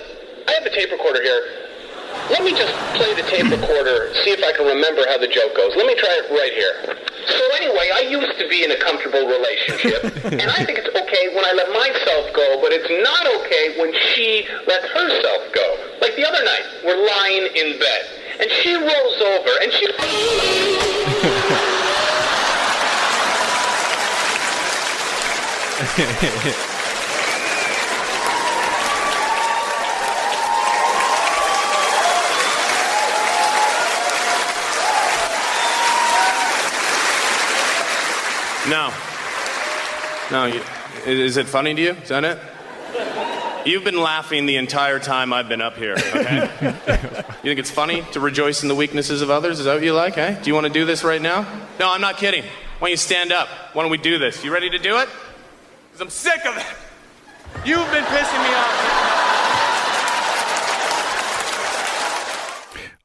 I have the tape recorder here. Let me just play the tape recorder, see if I can remember how the joke goes. Let me try it right here. So anyway, I used to be in a comfortable relationship, and I think it's okay when I let myself go, but it's not okay when she lets herself go. Like the other night, we're lying in bed, and she rolls over, and she... No. No. You, is it funny to you? Is that it? You've been laughing the entire time I've been up here, okay? you think it's funny to rejoice in the weaknesses of others? Is that what you like, eh? Do you want to do this right now? No, I'm not kidding. Why don't you stand up? Why don't we do this? You ready to do it? Because I'm sick of it. You've been pissing me off.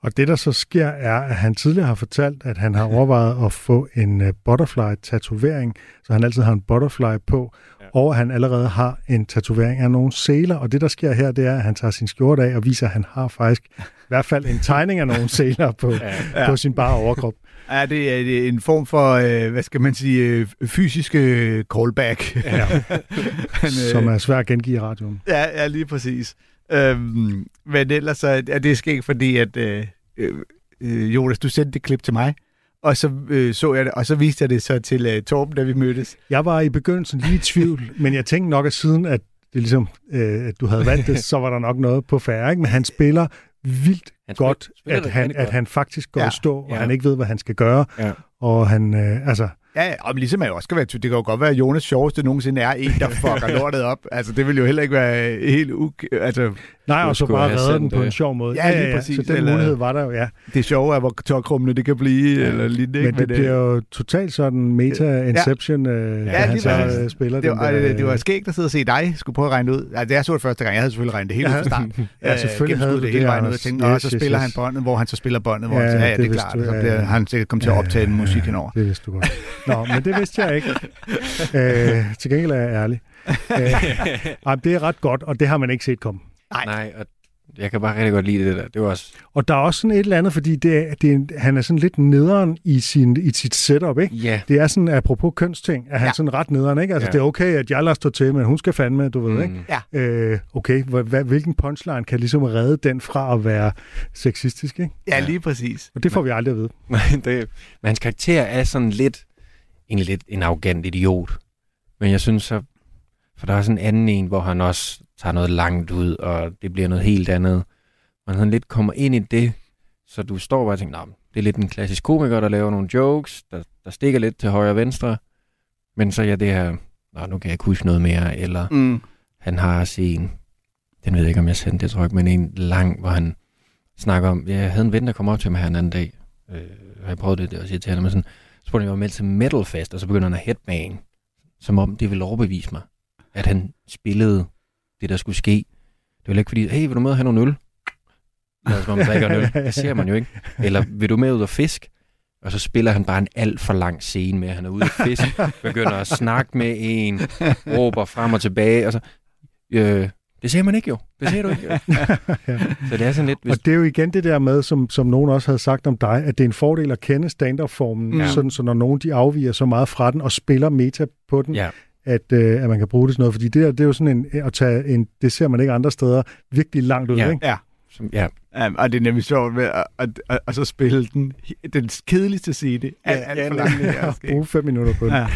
Og det, der så sker, er, at han tidligere har fortalt, at han har overvejet at få en uh, butterfly-tatovering, så han altid har en butterfly på, ja. og at han allerede har en tatovering af nogle sæler. Og det, der sker her, det er, at han tager sin skjorte af og viser, at han har faktisk i hvert fald en tegning af nogle sæler på, ja. på sin bare overkrop. Ja, det er det er en form for, øh, hvad skal man sige, øh, fysiske callback. Ja. Han, Som er svært at gengive i radioen. Ja, ja lige præcis. Øhm, men ellers så er det sket, fordi at øh, øh, Jonas, du sendte det klip til mig, og så øh, så jeg det, og så viste jeg det så til øh, Torben, da vi mødtes. Jeg var i begyndelsen lige i tvivl, men jeg tænkte nok, at siden at, det ligesom, øh, at du havde valgt det, så var der nok noget på færre. Ikke? Men han spiller vildt Han spiller- godt, spiller at han, at godt. han faktisk går ja. i stå, og Ja. han ikke ved, hvad han skal gøre. Ja. Og han, øh, altså, Ja, ja, og ligesom jeg også skal være Det kan jo godt være, at Jonas sjoveste nogensinde er en, der fucker lortet op. Altså, det vil jo heller ikke være helt uk... Altså, Nej, og så bare have redde den på en det. sjov måde. Ja, lige præcis, Så den eller- mulighed var der jo, ja. Det sjove er, hvor tørkrummende det kan blive, ja. eller lignende. ikke? Men det bliver jo totalt sådan meta-inception, ja. øh, Ja, han så øh, spiller det, den var, der, det, det var øh, skægt at sidde og se dig skulle prøve at regne ud. Altså, jeg så det første gang. Jeg havde selvfølgelig regnet det helt ud fra start. Ja, selvfølgelig Øh, havde du det hele det, vejen ud og tænkte, Nå, Yes, så spiller yes. han båndet, hvor han så spiller båndet, hvor Ja, han siger, ja, ja, det det er klart. Så ja, bliver ja. han sikkert kommet til at optage en musik henover. Det vidste du godt. Nå, men det vidste jeg ikke. øh, til gengæld er jeg ærlig. Øh, ej, det er ret godt, og det har man ikke set komme. Nej. Nej, og jeg kan bare rigtig godt lide det der. Det var også... Og der er også sådan et eller andet, fordi det er, det er, han er sådan lidt nederen i, sin, i sit setup, ikke? Ja. Det er sådan, apropos kønsting, at han Ja. er sådan ret nederen, ikke? Altså, Ja. det er okay, at jeg lader stå til, men hun skal fandme, du ved, Mm. ikke? Ja. Øh, okay, hvilken punchline kan ligesom redde den fra at være sexistisk, ikke? Ja, lige præcis. Og det får vi aldrig at vide. Nej, det, men hans karakter er sådan lidt, egentlig lidt en arrogant idiot. Men jeg synes så, for der er sådan en anden en, hvor han også tager noget langt ud, og det bliver noget helt andet. Man sådan lidt kommer ind i det, så du står bare og tænker, nah, det er lidt en klassisk komiker, der laver nogle jokes, der, der stikker lidt til højre og venstre. Men så er ja, det her, Nå, nu kan jeg ikke huske noget mere, eller Mm. han har en, den ved jeg ikke, om jeg sendte det, tror jeg, ikke, men en lang, hvor han snakker om, ja, jeg havde en ven, der kom op til mig her en anden dag, øh, og jeg prøvede det, det var sige til ham, men sådan, så spurgte jeg, om var med til Metal Fest, og så begynder han at headbang, som om det ville overbevise mig, at han spillede det, der skulle ske. Det var ikke fordi, hey, vil du med at have nogle øl? Eller som man drikker en øl. Det ser man jo ikke. Eller vil du med ud og fisk? Og så spiller han bare en alt for lang scene med, at han er ude at fisk, begynder at snakke med en, råber frem og tilbage, og så, øh, det ser man ikke jo. Det ser du ikke jo. Så det er sådan lidt, hvis, Og det er jo igen det der med, som, som nogen også havde sagt om dig, at det er en fordel at kende stand-up-formen, Ja. sådan, så når nogen de afviger så meget fra den og spiller meta på den, ja, at, øh, at man kan bruge det til noget. Fordi det, der, det er jo sådan en, at tage en, det ser man ikke andre steder, virkelig langt ud, Ja. ikke? Ja. Som, ja, Um, og det er nemlig sjovt med at, at, at, at så spille den, den kedeligste scene. Alt, alt for langt. Skægt. Bruge fem minutter på det. Ja.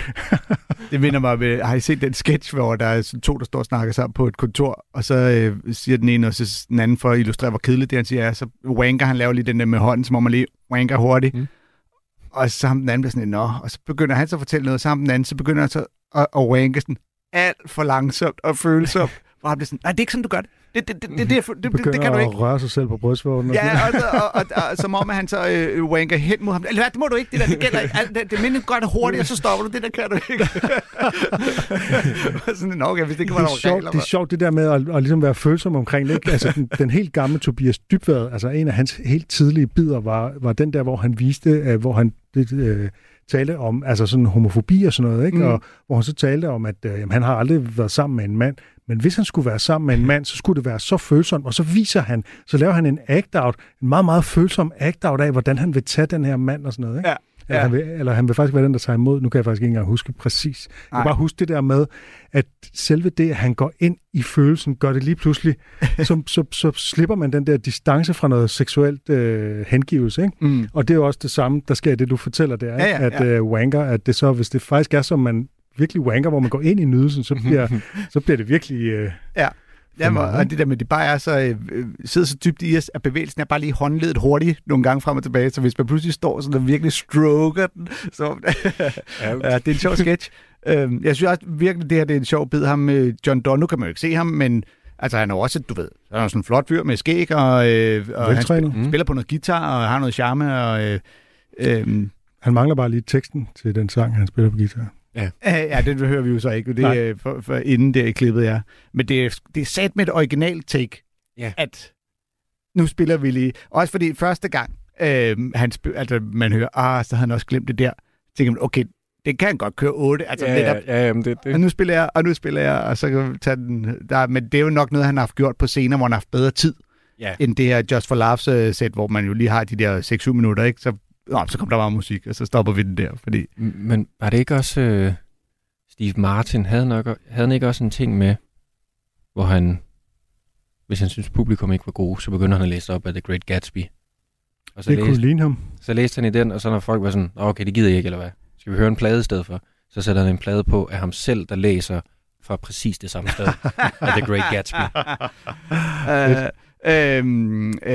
Det minder mig ved, har I set den sketch, hvor der er to, der står og snakker sammen på et kontor, og så øh, siger den ene, og så den anden for at illustrere, hvor kedeligt det han siger, er, så wanker, han laver lige den der med hånden, som om man lige wanker hurtigt. Mm. Mm. Og så ham den anden bliver sådan, nå, og så begynder han så at fortælle noget, og så ham den anden, så begynder han så at, at wanke sådan alt for langsomt og følsomt. Hvor han bliver sådan, nej, det er ikke sådan, du gør det. Det, det, det, det, det, det, det, kan du ikke. at røre sig selv på sådan Ja, og, og, og, og, som om han så øh, wanker hen mod ham. Eller det må du ikke, det der, det gælder ikke. Det, det minder godt hurtigt, og så stopper du. Det der kan du ikke. sådan, okay, hvis det være det, er sjovt, det er sjovt det der med at, at ligesom være følsom omkring det. Ikke? Altså, den, den helt gamle Tobias Dybvad, altså en af hans helt tidlige bidder, var, var den der, hvor han viste, uh, hvor han det, uh, talte om altså sådan homofobi og sådan noget, ikke? Mm. Og hvor han så talte om, at uh, jamen, han har aldrig været sammen med en mand, men hvis han skulle være sammen med en mand, så skulle det være så følsomt, og så viser han, så laver han en act-out, en meget, meget følsom act-out af, hvordan han vil tage den her mand og sådan noget, ikke? Ja. Eller, Ja. han vil, eller han vil faktisk være den, der tager imod. Nu kan jeg faktisk ikke engang huske præcis. Jeg kan bare huske det der med, at selve det, at han går ind i følelsen, gør det lige pludselig, så, så, så slipper man den der distance fra noget seksuelt øh, hengivelse. Ikke? Mm. Og det er jo også det samme, der sker i det, du fortæller der, ikke? Ja, ja, at ja. øh, wanker, at det så, hvis det faktisk er som man virkelig wanker, hvor man går ind i nydelsen, så bliver, så bliver det virkelig... Øh, Ja. Jamen, og det der med, det bare er så, øh, øh, sidder så dybt i os, at bevægelsen er bare lige håndledet hurtigt nogle gange frem og tilbage, så hvis man pludselig står sådan og virkelig stroker den, så ja, det er en sjov sketch. Øhm, jeg synes også virkelig, det her det er en sjov bid. Ham, øh, John Donne, nu kan man jo ikke se ham, men altså, han er også, du ved, han er sådan en flot fyr med skæg, og, øh, og han spiller, spiller på noget guitar, og har noget charme, og øh, øh, han mangler bare lige teksten til den sang, han spiller på guitar. Øh, Ja, det hører vi jo så ikke. Det er for, for inden der i klippet, ja. Men det er, det er sat med et original take, Ja. at nu spiller vi lige. Også fordi første gang, øh, han spil, altså, man hører, ah, så havde han også glemt det der. Så tænker man, okay, det kan han godt køre 8. Altså, ja, netop, ja, ja, jamen det, og det, nu spiller jeg, og nu spiller jeg, og så kan vi tage den der. Men det er jo nok noget, han har haft gjort på scener, hvor han har haft bedre tid, ja. end det her Just for Laughs uh, sæt, hvor man jo lige har de der 6-7 minutter, ikke? Så, nå, så kommer der bare musik, og så stopper vi den der, fordi... Men var det ikke også øh, Steve Martin, havde, nok, havde han ikke også en ting med, hvor han, hvis han synes publikum ikke var god, så begynder han at læse op af The Great Gatsby. Og så, Det kunne læste, ligne ham. så læste han i den, og så når folk var sådan, "Nå, okay, det gider jeg ikke, eller hvad? Skal vi høre en plade i stedet for? Så sætter han en plade på af ham selv, der læser fra præcis det samme sted af The Great Gatsby. Øh, øhm, øh,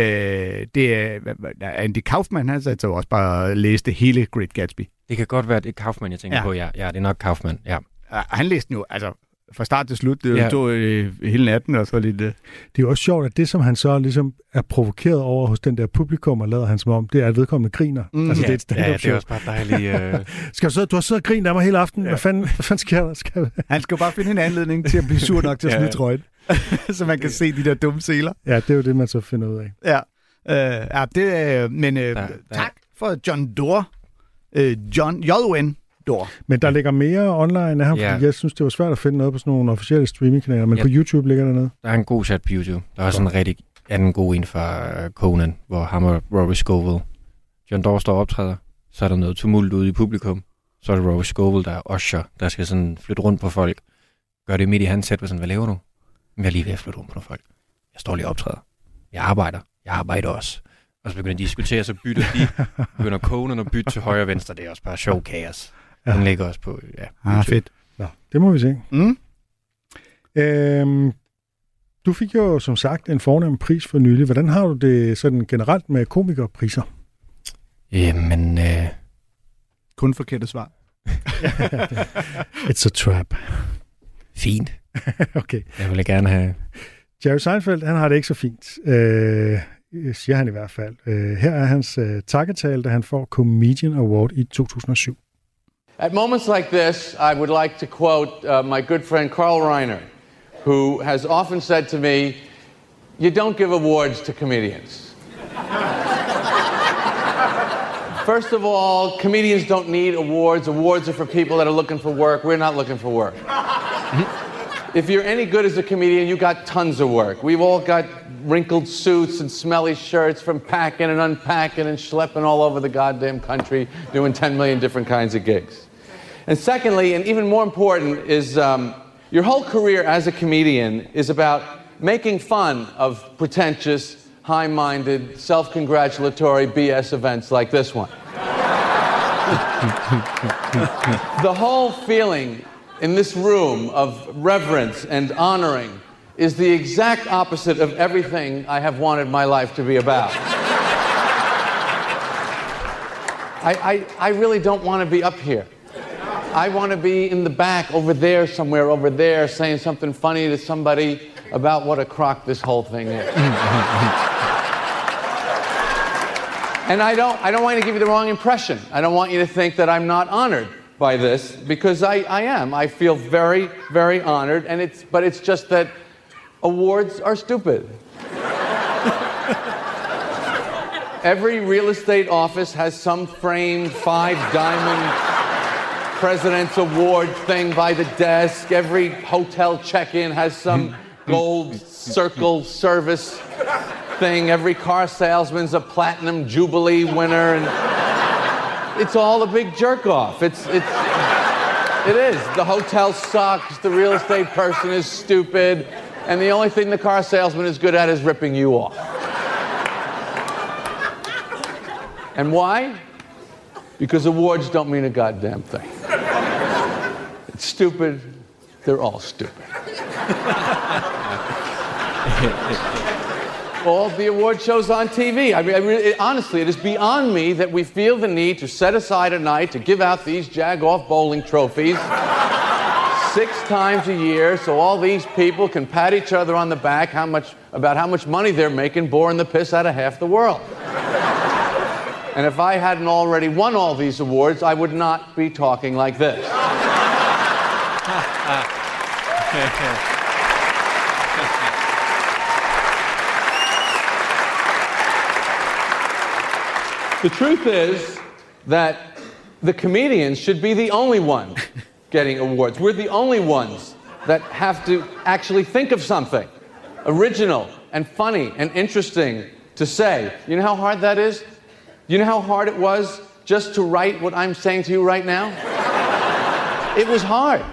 det er Andy Kaufman, han satte sig jo også bare og læste hele Great Gatsby. Det kan godt være, det er Kaufman, jeg tænker Ja. ja. på. Ja, ja, det er nok Kaufman. Ja. Han læste den jo, altså, fra start til slut. Det Ja. ja. tog øh, hele natten, og så lidt... Øh. Det er jo også sjovt, at det, som han så ligesom er provokeret over hos den der publikum, og lader han som om, det er, at vedkommende griner. Mm, altså, det er et ja, stand-up det er show. også bare dejligt. Øh, Skal du, sidde, du har siddet og grinet af mig hele aftenen. Ja. Hvad, fanden, hvad fanden sker der? Skal... Han skal jo bare finde en anledning til at blive sur nok til at Ja. smide trøjen. så man kan se de der dumme seler. Ja, det er jo det, man så finder ud af. Ja, øh, ja det, øh, men øh, der- tak for John Doerr. Øh, John J.O.N. Doerr. Men der ligger mere online af ham, Ja. fordi jeg synes, det var svært at finde noget på sådan nogle officielle streamingkanaler, men Ja. på YouTube ligger der noget. der er en god chat på YouTube. Der er også en rigtig anden god en fra øh, Conan, hvor ham og Rory Scovel, John Doerr står og optræder. Så er der noget tumult ude i publikum. Så er det Rory Scovel, der er usher, der skal sådan flytte rundt på folk. Gør det midt i hans sæt, sådan, hvad laver du? "Men Jeg er lige ved at flytte rundt på nogle folk. Jeg står lige og optræder. Jeg arbejder. Jeg arbejder også. Og så begynder de at diskutere, så bytter de. begynder Conan at bytte til højre og venstre. Det er også bare show chaos. Ja. Den ligger også på, ja, Ah, fedt. Nå, det må vi se. Mm. Øhm, du fik jo som sagt en fornem pris for nylig. Hvordan har du det sådan generelt med komikerpriser? Jamen, øh, Kun forkerte svar. It's a trap. Fint. okay. Jeg ville gerne have... Jerry Seinfeld, han har det ikke så fint. Øh, siger han i hvert fald. Øh, her er hans øh, takketale, da han får Comedian Award i 2007. At moments like this, I would like to quote uh, my good friend Carl Reiner, who has often said to me, You don't give awards to comedians. First of all, comedians don't need awards. Awards are for people that are looking for work. We're not looking for work. If you're any good as a comedian, you got tons of work. We've all got wrinkled suits and smelly shirts from packing and unpacking and schlepping all over the goddamn country, doing 10 million different kinds of gigs. And secondly, and even more important, is um, your whole career as a comedian is about making fun of pretentious, high minded, self congratulatory BS events like this one. the whole feeling in this room of reverence and honoring is the exact opposite of everything I have wanted my life to be about. I, I, I really don't want to be up here. I want to be in the back over there, somewhere over there, saying something funny to somebody about what a crock this whole thing is. and I don't, I don't want to give you the wrong impression. I don't want you to think that I'm not honored by this because I, I am. I feel very, very honored, and it's, but it's just that awards are stupid. Every real estate office has some framed five diamond President's Award thing by the desk. Every hotel check in has some gold circle service thing. Every car salesman's a platinum jubilee winner. And it's all a big jerk off. It's, it's, it is. The hotel sucks. The real estate person is stupid. And the only thing the car salesman is good at is ripping you off. And why? Because awards don't mean a goddamn thing. It's stupid. They're all stupid. all the award shows on TV. I mean, I really, it- honestly, it is beyond me that we feel the need to set aside a night to give out these Jag-off bowling trophies six times a year so all these people can pat each other on the back how much, about how much money they're making boring the piss out of half the world. And if I hadn't already won all these awards, I would not be talking like this. The truth is that the comedians should be the only ones getting awards. We're the only ones that have to actually think of something original and funny and interesting to say. You know how hard that is? You know how hard it was just to write what I'm saying to you right now? It was hard.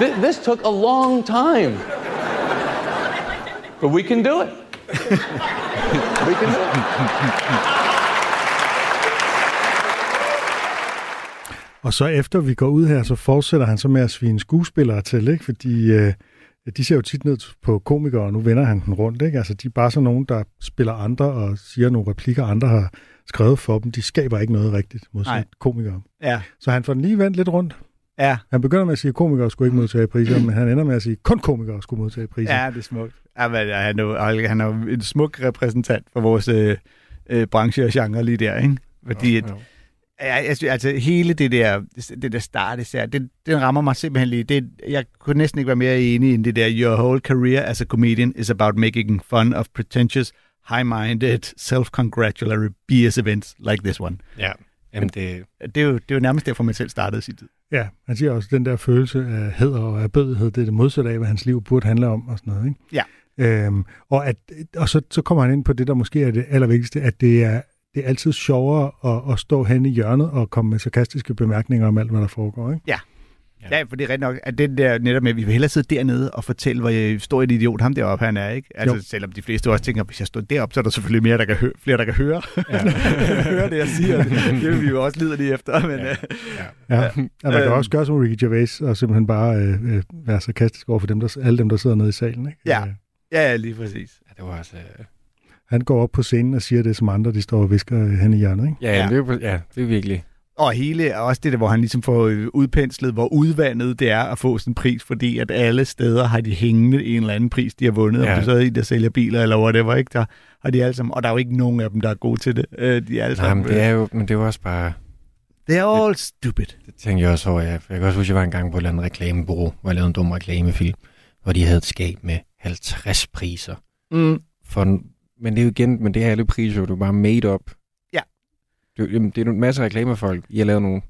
Th- this took a long time. But we can do it. we can do it. Og så efter vi går ud her, så fortsætter han så med at svine skuespillere til, ikke? Fordi øh, de ser jo tit ned på komikere, og nu vender han den rundt, ikke? Altså, de er bare sådan nogen, der spiller andre og siger nogle replikker, andre har skrevet for dem. De skaber ikke noget rigtigt mod Nej. komikere. Ja. Så han får den lige vendt lidt rundt. Ja, Han begynder med at sige, at komikere skulle ikke modtage priser, men han ender med at sige, at kun komikere skulle modtage priser. ja, det er smukt. Ja, men, han, er, jo- han er jo en smuk repræsentant for vores øh, øh, branche og genre lige der, ikke? Fordi at, Ja, jeg synes, altså hele det der, det der start især, det, den rammer mig simpelthen lige. Det, jeg kunne næsten ikke være mere enig i det der, your whole career as a comedian is about making fun of pretentious, high-minded, self-congratulatory BS events like this one. Ja. Jamen, det, Det er jo, det er jo nærmest derfor, man selv startede sin tid. Ja, han siger også, at den der følelse af heder og af bødighed, det er det modsatte af, hvad hans liv burde handle om og sådan noget. Ikke? Ja. Øhm, og at, og så, så kommer han ind på det, der måske er det allervigtigste, at det er, det er altid sjovere at, at stå hen i hjørnet og komme med sarkastiske bemærkninger om alt, hvad der foregår. Ikke? Ja. Ja, for det er rigtigt nok, at det der netop med, at vi vil hellere sidde dernede og fortælle, hvor jeg stor et idiot ham deroppe han er, ikke? Altså, Jo. selvom de fleste også tænker, hvis jeg står deroppe, så er der selvfølgelig mere, der kan hø- flere, der kan høre. Ja. høre det, jeg siger. Det vil vi jo også lide lige efter, men... Ja. Ja. ja man kan Øhm. også gøre som Ricky Gervais og simpelthen bare øh, øh, være sarkastisk over for dem, der, alle dem, der sidder nede i salen. Ikke? Ja. Øh, ja, lige præcis. ja, det var også... Øh, Han går op på scenen og siger det, som andre de står og visker øh, hen i hjørnet. Ikke? ja, ja. Det er, jo- ja, det er virkelig... Og hele, også det der, hvor han ligesom får øh, udpenslet, hvor udvandet det er at få sådan en pris, fordi at alle steder har de hængende en eller anden pris, de har vundet. Ja. Om det så er en, der sælger biler eller whatever, ikke? Der har de alle sammen, og der er jo ikke nogen af dem, der er gode til det. Øh, de er alle Nej, sammen, men det er jo, men det er jo også bare... They're all stupid. Det tænker jeg også over, ja. Jeg kan også huske, at jeg var engang på et eller andet reklamebureau, hvor jeg lavede en dum reklamefilm, hvor de havde et skab med 50 priser. Mm. For men det er jo igen, men det er alle priser, du er bare made up. Ja. Det, jamen, det er en masse reklamefolk. I har lavet nogle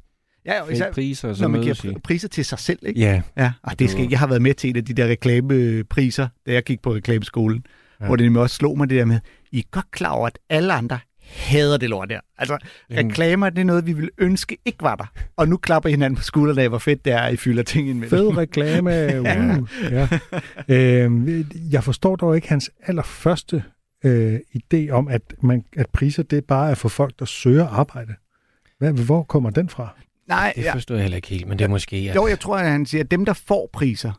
Ja, og især, priser, og så når man giver priser til sig selv, ikke? Ja, Ja, og det skal. Jeg har været med til et af de der reklamepriser, da jeg gik på reklameskolen, ja. Ja. hvor det nemlig også slog mig det der med, I er godt klar over, at alle andre hader det lort der. Altså, Jamen. reklamer, det er noget, vi ville ønske ikke var der. Og nu klapper I hinanden på skuldrene af, hvor fedt det er, at I fylder ting ind med Fed reklame. Uh, ja. øhm, jeg forstår dog ikke hans allerførste øh, idé om, at, man, at priser det bare er for folk, der søger arbejde. Hvad, hvor kommer den fra? Nej, det forstår jeg heller ikke helt, men det er måske... At, Jo, jeg tror, at han siger, at dem, der får priser,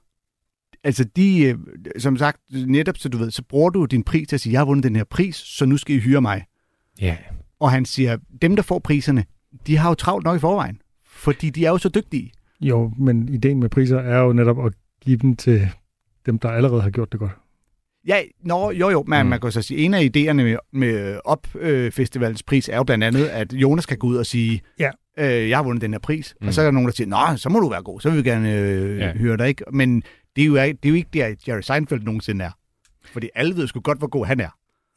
altså de, øh, som sagt, netop så du ved, så bruger du din pris til at sige, jeg har vundet den her pris, så nu skal I hyre mig. Ja, Og han siger, dem, der får priserne, de har jo travlt nok i forvejen, fordi de er jo så dygtige. Jo, men ideen med priser er jo netop at give dem til dem, der allerede har gjort det godt. Ja, nå, jo jo, men mm. Man kan så sige, en af idéerne med, med Op-festivalens pris er jo blandt andet, at Jonas kan gå ud og sige, Ja. øh, jeg har vundet den her pris. Mm. Og så er der nogen, der siger, nå, så må du være god, så vil vi gerne øh, ja. Høre dig, ikke? Men det er, jo, ikke- det er jo ikke der, Jerry Seinfeld nogensinde er. Fordi alle ved sgu godt, hvor god han er.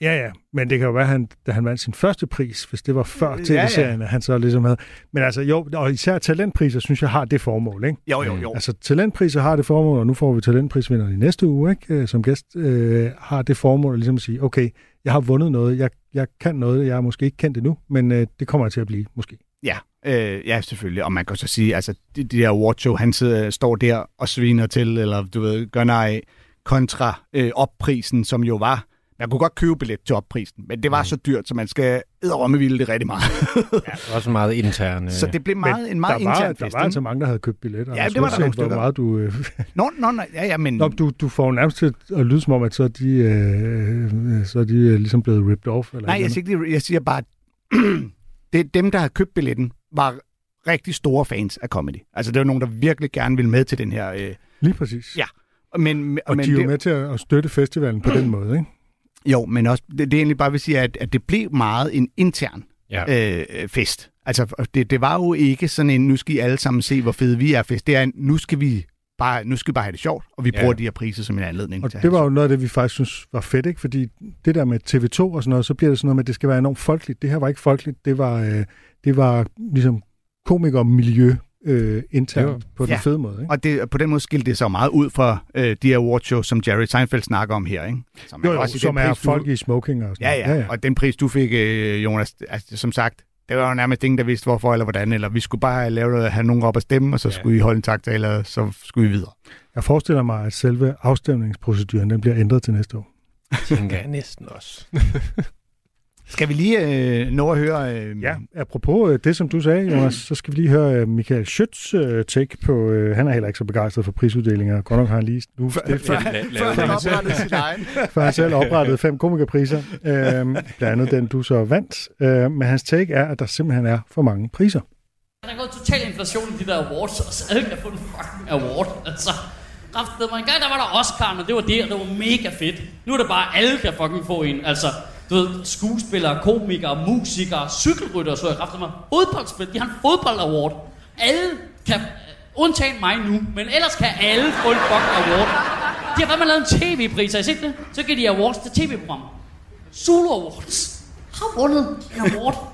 Ja, ja, men det kan jo være, han, da han vandt sin første pris, hvis det var før Ja, ja. tv-serien, at han så ligesom havde... Men altså jo, og især talentpriser, synes jeg, har det formål, ikke? Jo, jo, jo. Altså talentpriser har det formål, og nu får vi talentprisvinder i næste uge, ikke? Øh, Som gæst øh, har det formål at ligesom sige, okay, jeg har vundet noget, jeg, jeg kan noget, jeg er måske ikke kendt endnu, men øh, det kommer jeg til at blive, måske. Ja, øh, ja, selvfølgelig. Og man kan så sige, altså, de, de der awardshow, han sidder, står der og sviner til, eller du ved, gør nej kontra øh, opprisen, som jo var, man kunne godt købe billet til opprisen, men det var mm. så dyrt, så man skal edderrømme det rigtig meget. ja, også meget intern... Øh, så det blev meget, en meget der var, intern Der fest. var altså mange, der havde købt billetter. Ja, det var der nogle stykker. meget du, øh, Nå, nå, nå, ja, ja, men... Nå, du, du får jo nærmest til at lyde som om, at så er de, øh, så er de øh, ligesom blevet ripped off. Eller nej, jeg siger, ikke, jeg siger bare, at det, dem, der havde købt billetten, var rigtig store fans af comedy. Altså, det var nogen, der virkelig gerne ville med til den her... Øh, Lige præcis. Ja, men, Og men de er jo det, med til at at støtte festivalen på den måde, ikke? Jo, men også, det, det er egentlig bare vil sige, at, at det blev meget en intern ja. øh, fest. Altså, det, det var jo ikke sådan en, nu skal I alle sammen se, hvor fede vi er fest. Det er en, nu skal vi bare, nu skal vi bare have det sjovt, og vi Ja. bruger de her priser som en anledning Og til det var jo noget af det, vi faktisk synes var fedt, ikke? Fordi det der med TV2 og sådan noget, så bliver det sådan noget med, at det skal være enormt folkeligt. Det her var ikke folkeligt, det var, øh, det var ligesom komikermiljø øh, internt Det var- på den Ja. fede måde, ikke? Og det, på den måde skilte det sig meget ud fra øh, de her awardshows, som Jerry Seinfeld snakker om her. Ikke? Som Jo, er jo, også som er pris, du- folk i smoking og sådan Ja, noget. ja, ja, og den pris, du fik, øh, Jonas, altså, som sagt, det var jo nærmest ingen, der vidste hvorfor eller hvordan, eller vi skulle bare lave noget, have nogen op at stemme, og så Ja. skulle I holde en taktale, og så skulle I videre. Jeg forestiller mig, at selve afstemningsproceduren, den bliver ændret til næste år. tænker jeg næsten også. Skal vi lige øh, nå at høre... Øh, Ja, apropos øh, det, som du sagde, Jonas, så skal vi lige høre øh, Michael Schøtz øh, take på... Øh, han er heller ikke så begejstret for prisuddelinger. Godt nok har han lige... Nu, det er før, Før han oprettede sin egen. før han selv oprettede fem komikerpriser. Øh, blandt andet den, du så vandt. Øh, men hans take er, at der simpelthen er for mange priser. Der er gået total inflation i de der awards, og så alle kan få en fucking award. Altså, kraftedeme mig. En gang der var der Oscar, og det var det, og det var mega fedt. Nu er det bare, alle kan fucking få en. Altså, du ved, skuespillere, komikere, musikere, cykelrytter, så jeg kræfter mig. Fodboldspil, de har en fodbold-award. Alle kan, undtagen mig nu, men ellers kan alle få en fucking award. De har fandme lavet en tv-pris, har I set det? Så giver de awards til tv-program. Zulu Awards har vundet en award.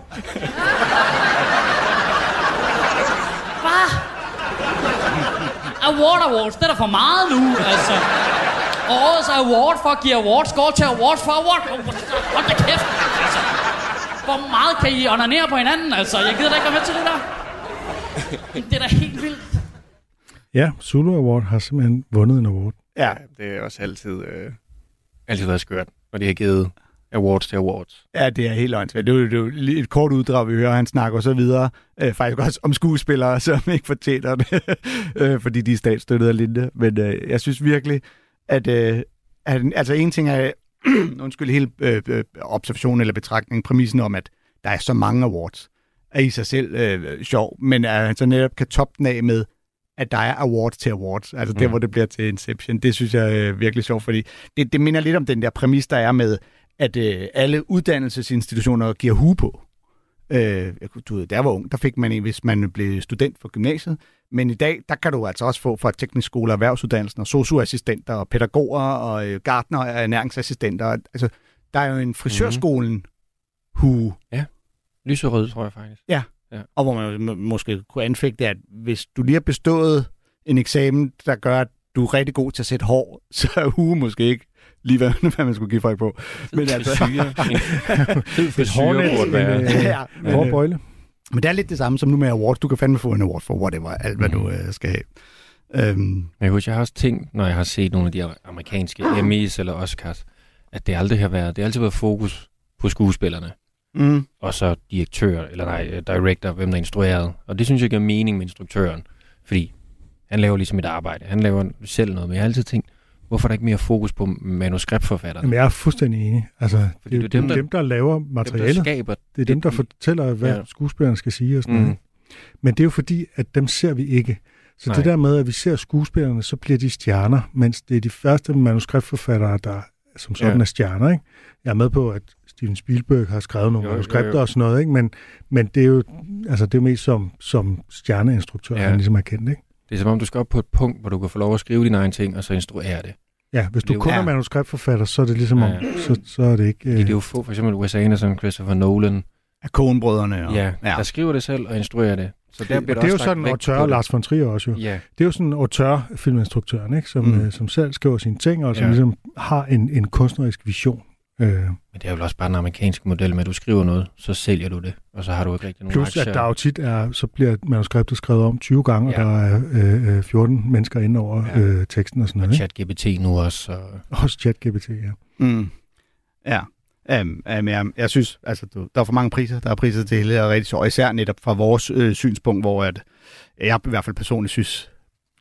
Hvad? Award Awards, det er der for meget nu, altså. Og årets award for at give awards går til awards for award. Hold da kæft, altså. Hvor meget kan I onanere på hinanden, altså? Jeg gider da ikke være med til det der. Det er da helt vildt. Ja, Zulu Award har simpelthen vundet en award. Ja, Det er også altid, øh, altid været skørt, når de har givet awards til awards. Ja, det er helt åndssvagt. Det er jo, det er jo et kort uddrag, vi hører, han snakker og så videre. Øh, faktisk også om skuespillere, som ikke fortjener det, øh, fordi de er statsstøttet og lignende. Men øh, jeg synes virkelig, at, øh, at altså en ting er, undskyld, hele øh, øh, observationen eller betragtningen, præmissen om, at der er så mange awards, er i sig selv øh, sjov, men at han så netop kan toppe den af med, at der er awards til awards, altså mm. der, hvor det bliver til Inception. Det synes jeg er virkelig sjovt, fordi det, det minder lidt om den der præmis, der er med, at øh, alle uddannelsesinstitutioner giver hue på. Øh, du ved, da jeg var ung, der fik man en, hvis man blev student for gymnasiet. Men i dag, der kan du altså også få fra teknisk skole, erhvervsuddannelsen, og socioassistenter, og pædagoger, og øh, gartner, og ernæringsassistenter. Altså, der er jo en frisørskolen hue, Lyserød, tror jeg faktisk. og hvor man må- måske kunne anfægte, at hvis du lige har bestået en eksamen, der gør, at du er rigtig god til at sætte hår, så er hue måske ikke lige, hvad, hvad man skulle give folk på. Men altså, Frisyre. En fed frisyre burde være. øh, ja, men, øh, bøjle. men det er lidt det samme som nu med awards. Du kan fandme få en award for whatever, alt hvad Mhm. du øh, skal have. Øhm, Men jeg husker, jeg har også tænkt, når jeg har set nogle af de amerikanske Emmys eller Oscars, at det aldrig har været, det har altid været fokus på skuespillerne, mm, og så direktør, eller nej, øh, director, hvem der instruerede. Og det synes jeg giver mening med instruktøren, fordi han laver ligesom et arbejde. Han laver selv noget, men jeg har altid tænkt, hvorfor er der ikke mere fokus på manuskriptforfatteren? Jamen, jeg er fuldstændig enig. Altså, Fordi det er er dem, dem, dem, der laver Dem, der materialet. skaber Det er dem, der fortæller, hvad Ja. skuespillerne skal sige og sådan Mm. noget. Men det er jo fordi, at dem ser vi ikke. Så Nej. det der med, at vi ser skuespillerne, så bliver de stjerner, mens det er de første manuskriptforfattere, der som sådan Ja. er stjerner. Ikke? Jeg er med på, at Steven Spielberg har skrevet nogle Jo, jo, manuskripter jo. og sådan noget, ikke? Men, men det er jo altså, det er jo mest som, som stjerneinstruktør, Ja. han ligesom er kendt. Ikke? Det er som om, du skal op på et punkt, hvor du kan få lov at skrive dine egne ting, og så instruere det. Ja, hvis Det du jo- kun er Ja. manuskriptforfatter, så er det ligesom om, Ja. så, så er det ikke... Øh, det er jo få, for eksempel Wes Anderson, Christopher Nolan, af Coen-brødrene. Og, ja, der skriver det selv og instruerer det. Så der det, bliver og der det er jo sådan, vægt auteur det. Lars von Trier også jo. Ja, Det er jo sådan auteur filminstruktøren, ikke? Som, mm. øh, som selv skriver sine ting, og som Ja. ligesom har en, en kunstnerisk vision. Øh, men det er vel også bare den amerikanske model med, at du skriver noget, så sælger du det, og så har du ikke rigtig nogen plus, aktier. at der jo tit er, så bliver manuskriptet skrevet om 20 gange, Ja. og der er øh, øh, 14 mennesker inde over Ja. øh, teksten og sådan og noget. Ikke? ChatGPT nu også. Og... Også ChatGPT, ja. Mm. Ja. Um, um, jeg, jeg synes, altså, du, der er for mange priser. Der er priser til hele, og rigtig sjovt. Især netop fra vores øh, synspunkt, hvor at, jeg i hvert fald personligt synes,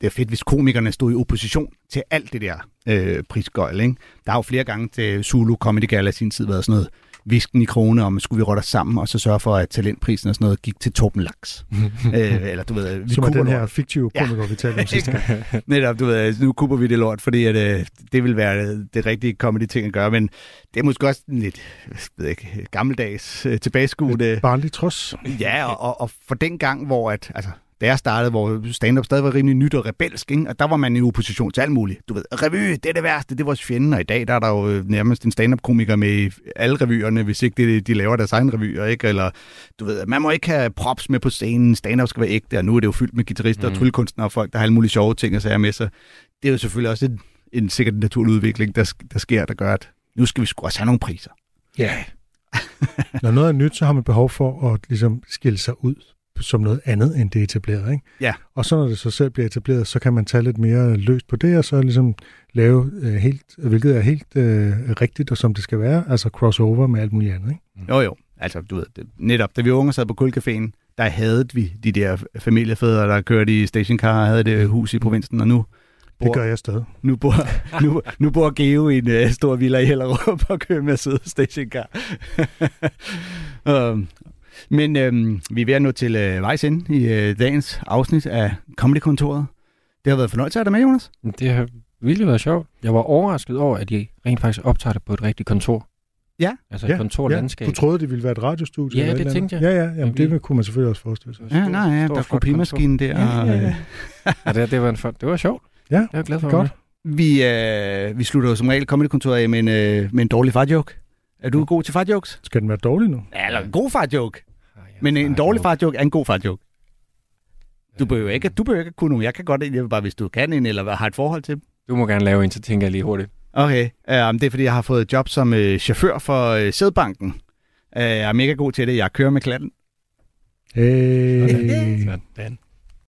det er fedt, hvis komikerne stod i opposition til alt det der øh, prisgøjl. Ikke? Der har jo flere gange til Zulu Comedy Gala i sin tid været sådan noget visken i krone om, skulle vi rotte os sammen, og så sørge for, at talentprisen og sådan noget gik til Torben Laks. øh, eller du ved, vi Som er den her fiktive Ja. komiker, vi talte om sidste gang. Netop, du ved, nu kuber vi det lort, fordi at, øh, det vil være øh, det rigtige comedy-ting at gøre, men det er måske også en lidt, jeg ved ikke, gammeldags øh, tilbageskuende. Barnlig trods. Ja, og, og, og for den gang, hvor at, altså, da jeg startede, hvor stand-up stadig var rimelig nyt og rebelsk, ikke? og der var man i opposition til alt muligt. Du ved, revy, det er det værste, det er vores fjende, og i dag der er der jo øh, nærmest en stand-up-komiker med i alle revyerne, hvis ikke det, de laver deres egen revyer, ikke? Eller, du ved, man må ikke have props med på scenen, stand-up skal være ægte, og nu er det jo fyldt med guitarister mm. og tryllekunstnere og folk, der har alle mulige sjove ting at sige med sig. Det er jo selvfølgelig også en, en sikkert naturlig udvikling, der, der sker, der gør, at nu skal vi sgu også have nogle priser. Ja. Når noget er nyt, så har man behov for at ligesom skille sig ud som noget andet end det etablerede. Ikke? Ja. Og så når det så selv bliver etableret, så kan man tage lidt mere løst på det, og så ligesom lave øh, helt, hvilket er helt øh, rigtigt og som det skal være, altså crossover med alt muligt andet. Ikke? Jo, jo. Altså, du ved, det, netop, da vi unge sad på Kulcaféen, der havde vi de der familiefædre, der kørte i stationcar og havde det hus i provinsen, og nu Det gør jeg stadig. nu bor, nu, nu bor Geo i en uh, stor villa i Hellerup og kører med søde stationcar. um, Men øhm, vi er ved at nå til øh, vejs ende i øh, dagens afsnit af Comedy-kontoret. Det har været fornøjelse at have dig med, Jonas. Det har virkelig været sjovt. Jeg var overrasket over, at de rent faktisk optager det på et rigtigt kontor. Ja. Altså et Ja, kontorlandskab. Du troede, det ville være et radiostudie? Ja, eller et det eller tænkte jeg. Ja, ja. Jamen, det kunne man selvfølgelig også forestille sig. Ja, nej, ja, stor, der er kopimaskinen der. og, Ja, ja, øh, ja. ja det, det, var en, det var sjovt. Ja, Det er jeg glad for. godt. Vi, øh, vi slutter jo som regel Comedy-kontoret af med en, øh, med en dårlig fartjoke. Er du god til fartjokes? Skal den være dårlig nu? Ja, eller en god fartjoke. Men en dårlig fartjoke er en god fartjoke. Du behøver ikke, du behøver ikke at kunne nogen. Jeg kan godt, jeg vil bare, hvis du kan en, eller har et forhold til dem. Du må gerne lave en, så tænker jeg lige hurtigt. Okay, um, det er fordi, jeg har fået et job som øh, chauffør for øh, Sædbanken. Uh, jeg er mega god til det. Jeg kører med klatten. Hey. Sådan.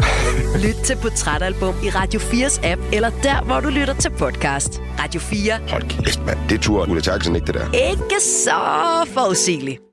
Lyt til Portrætalbum i Radio 4's app, eller der, hvor du lytter til podcast. Radio 4. Hold kæft, mand. Det turde Ulla Terkelsen ikke, det der. Ikke så forudsigeligt.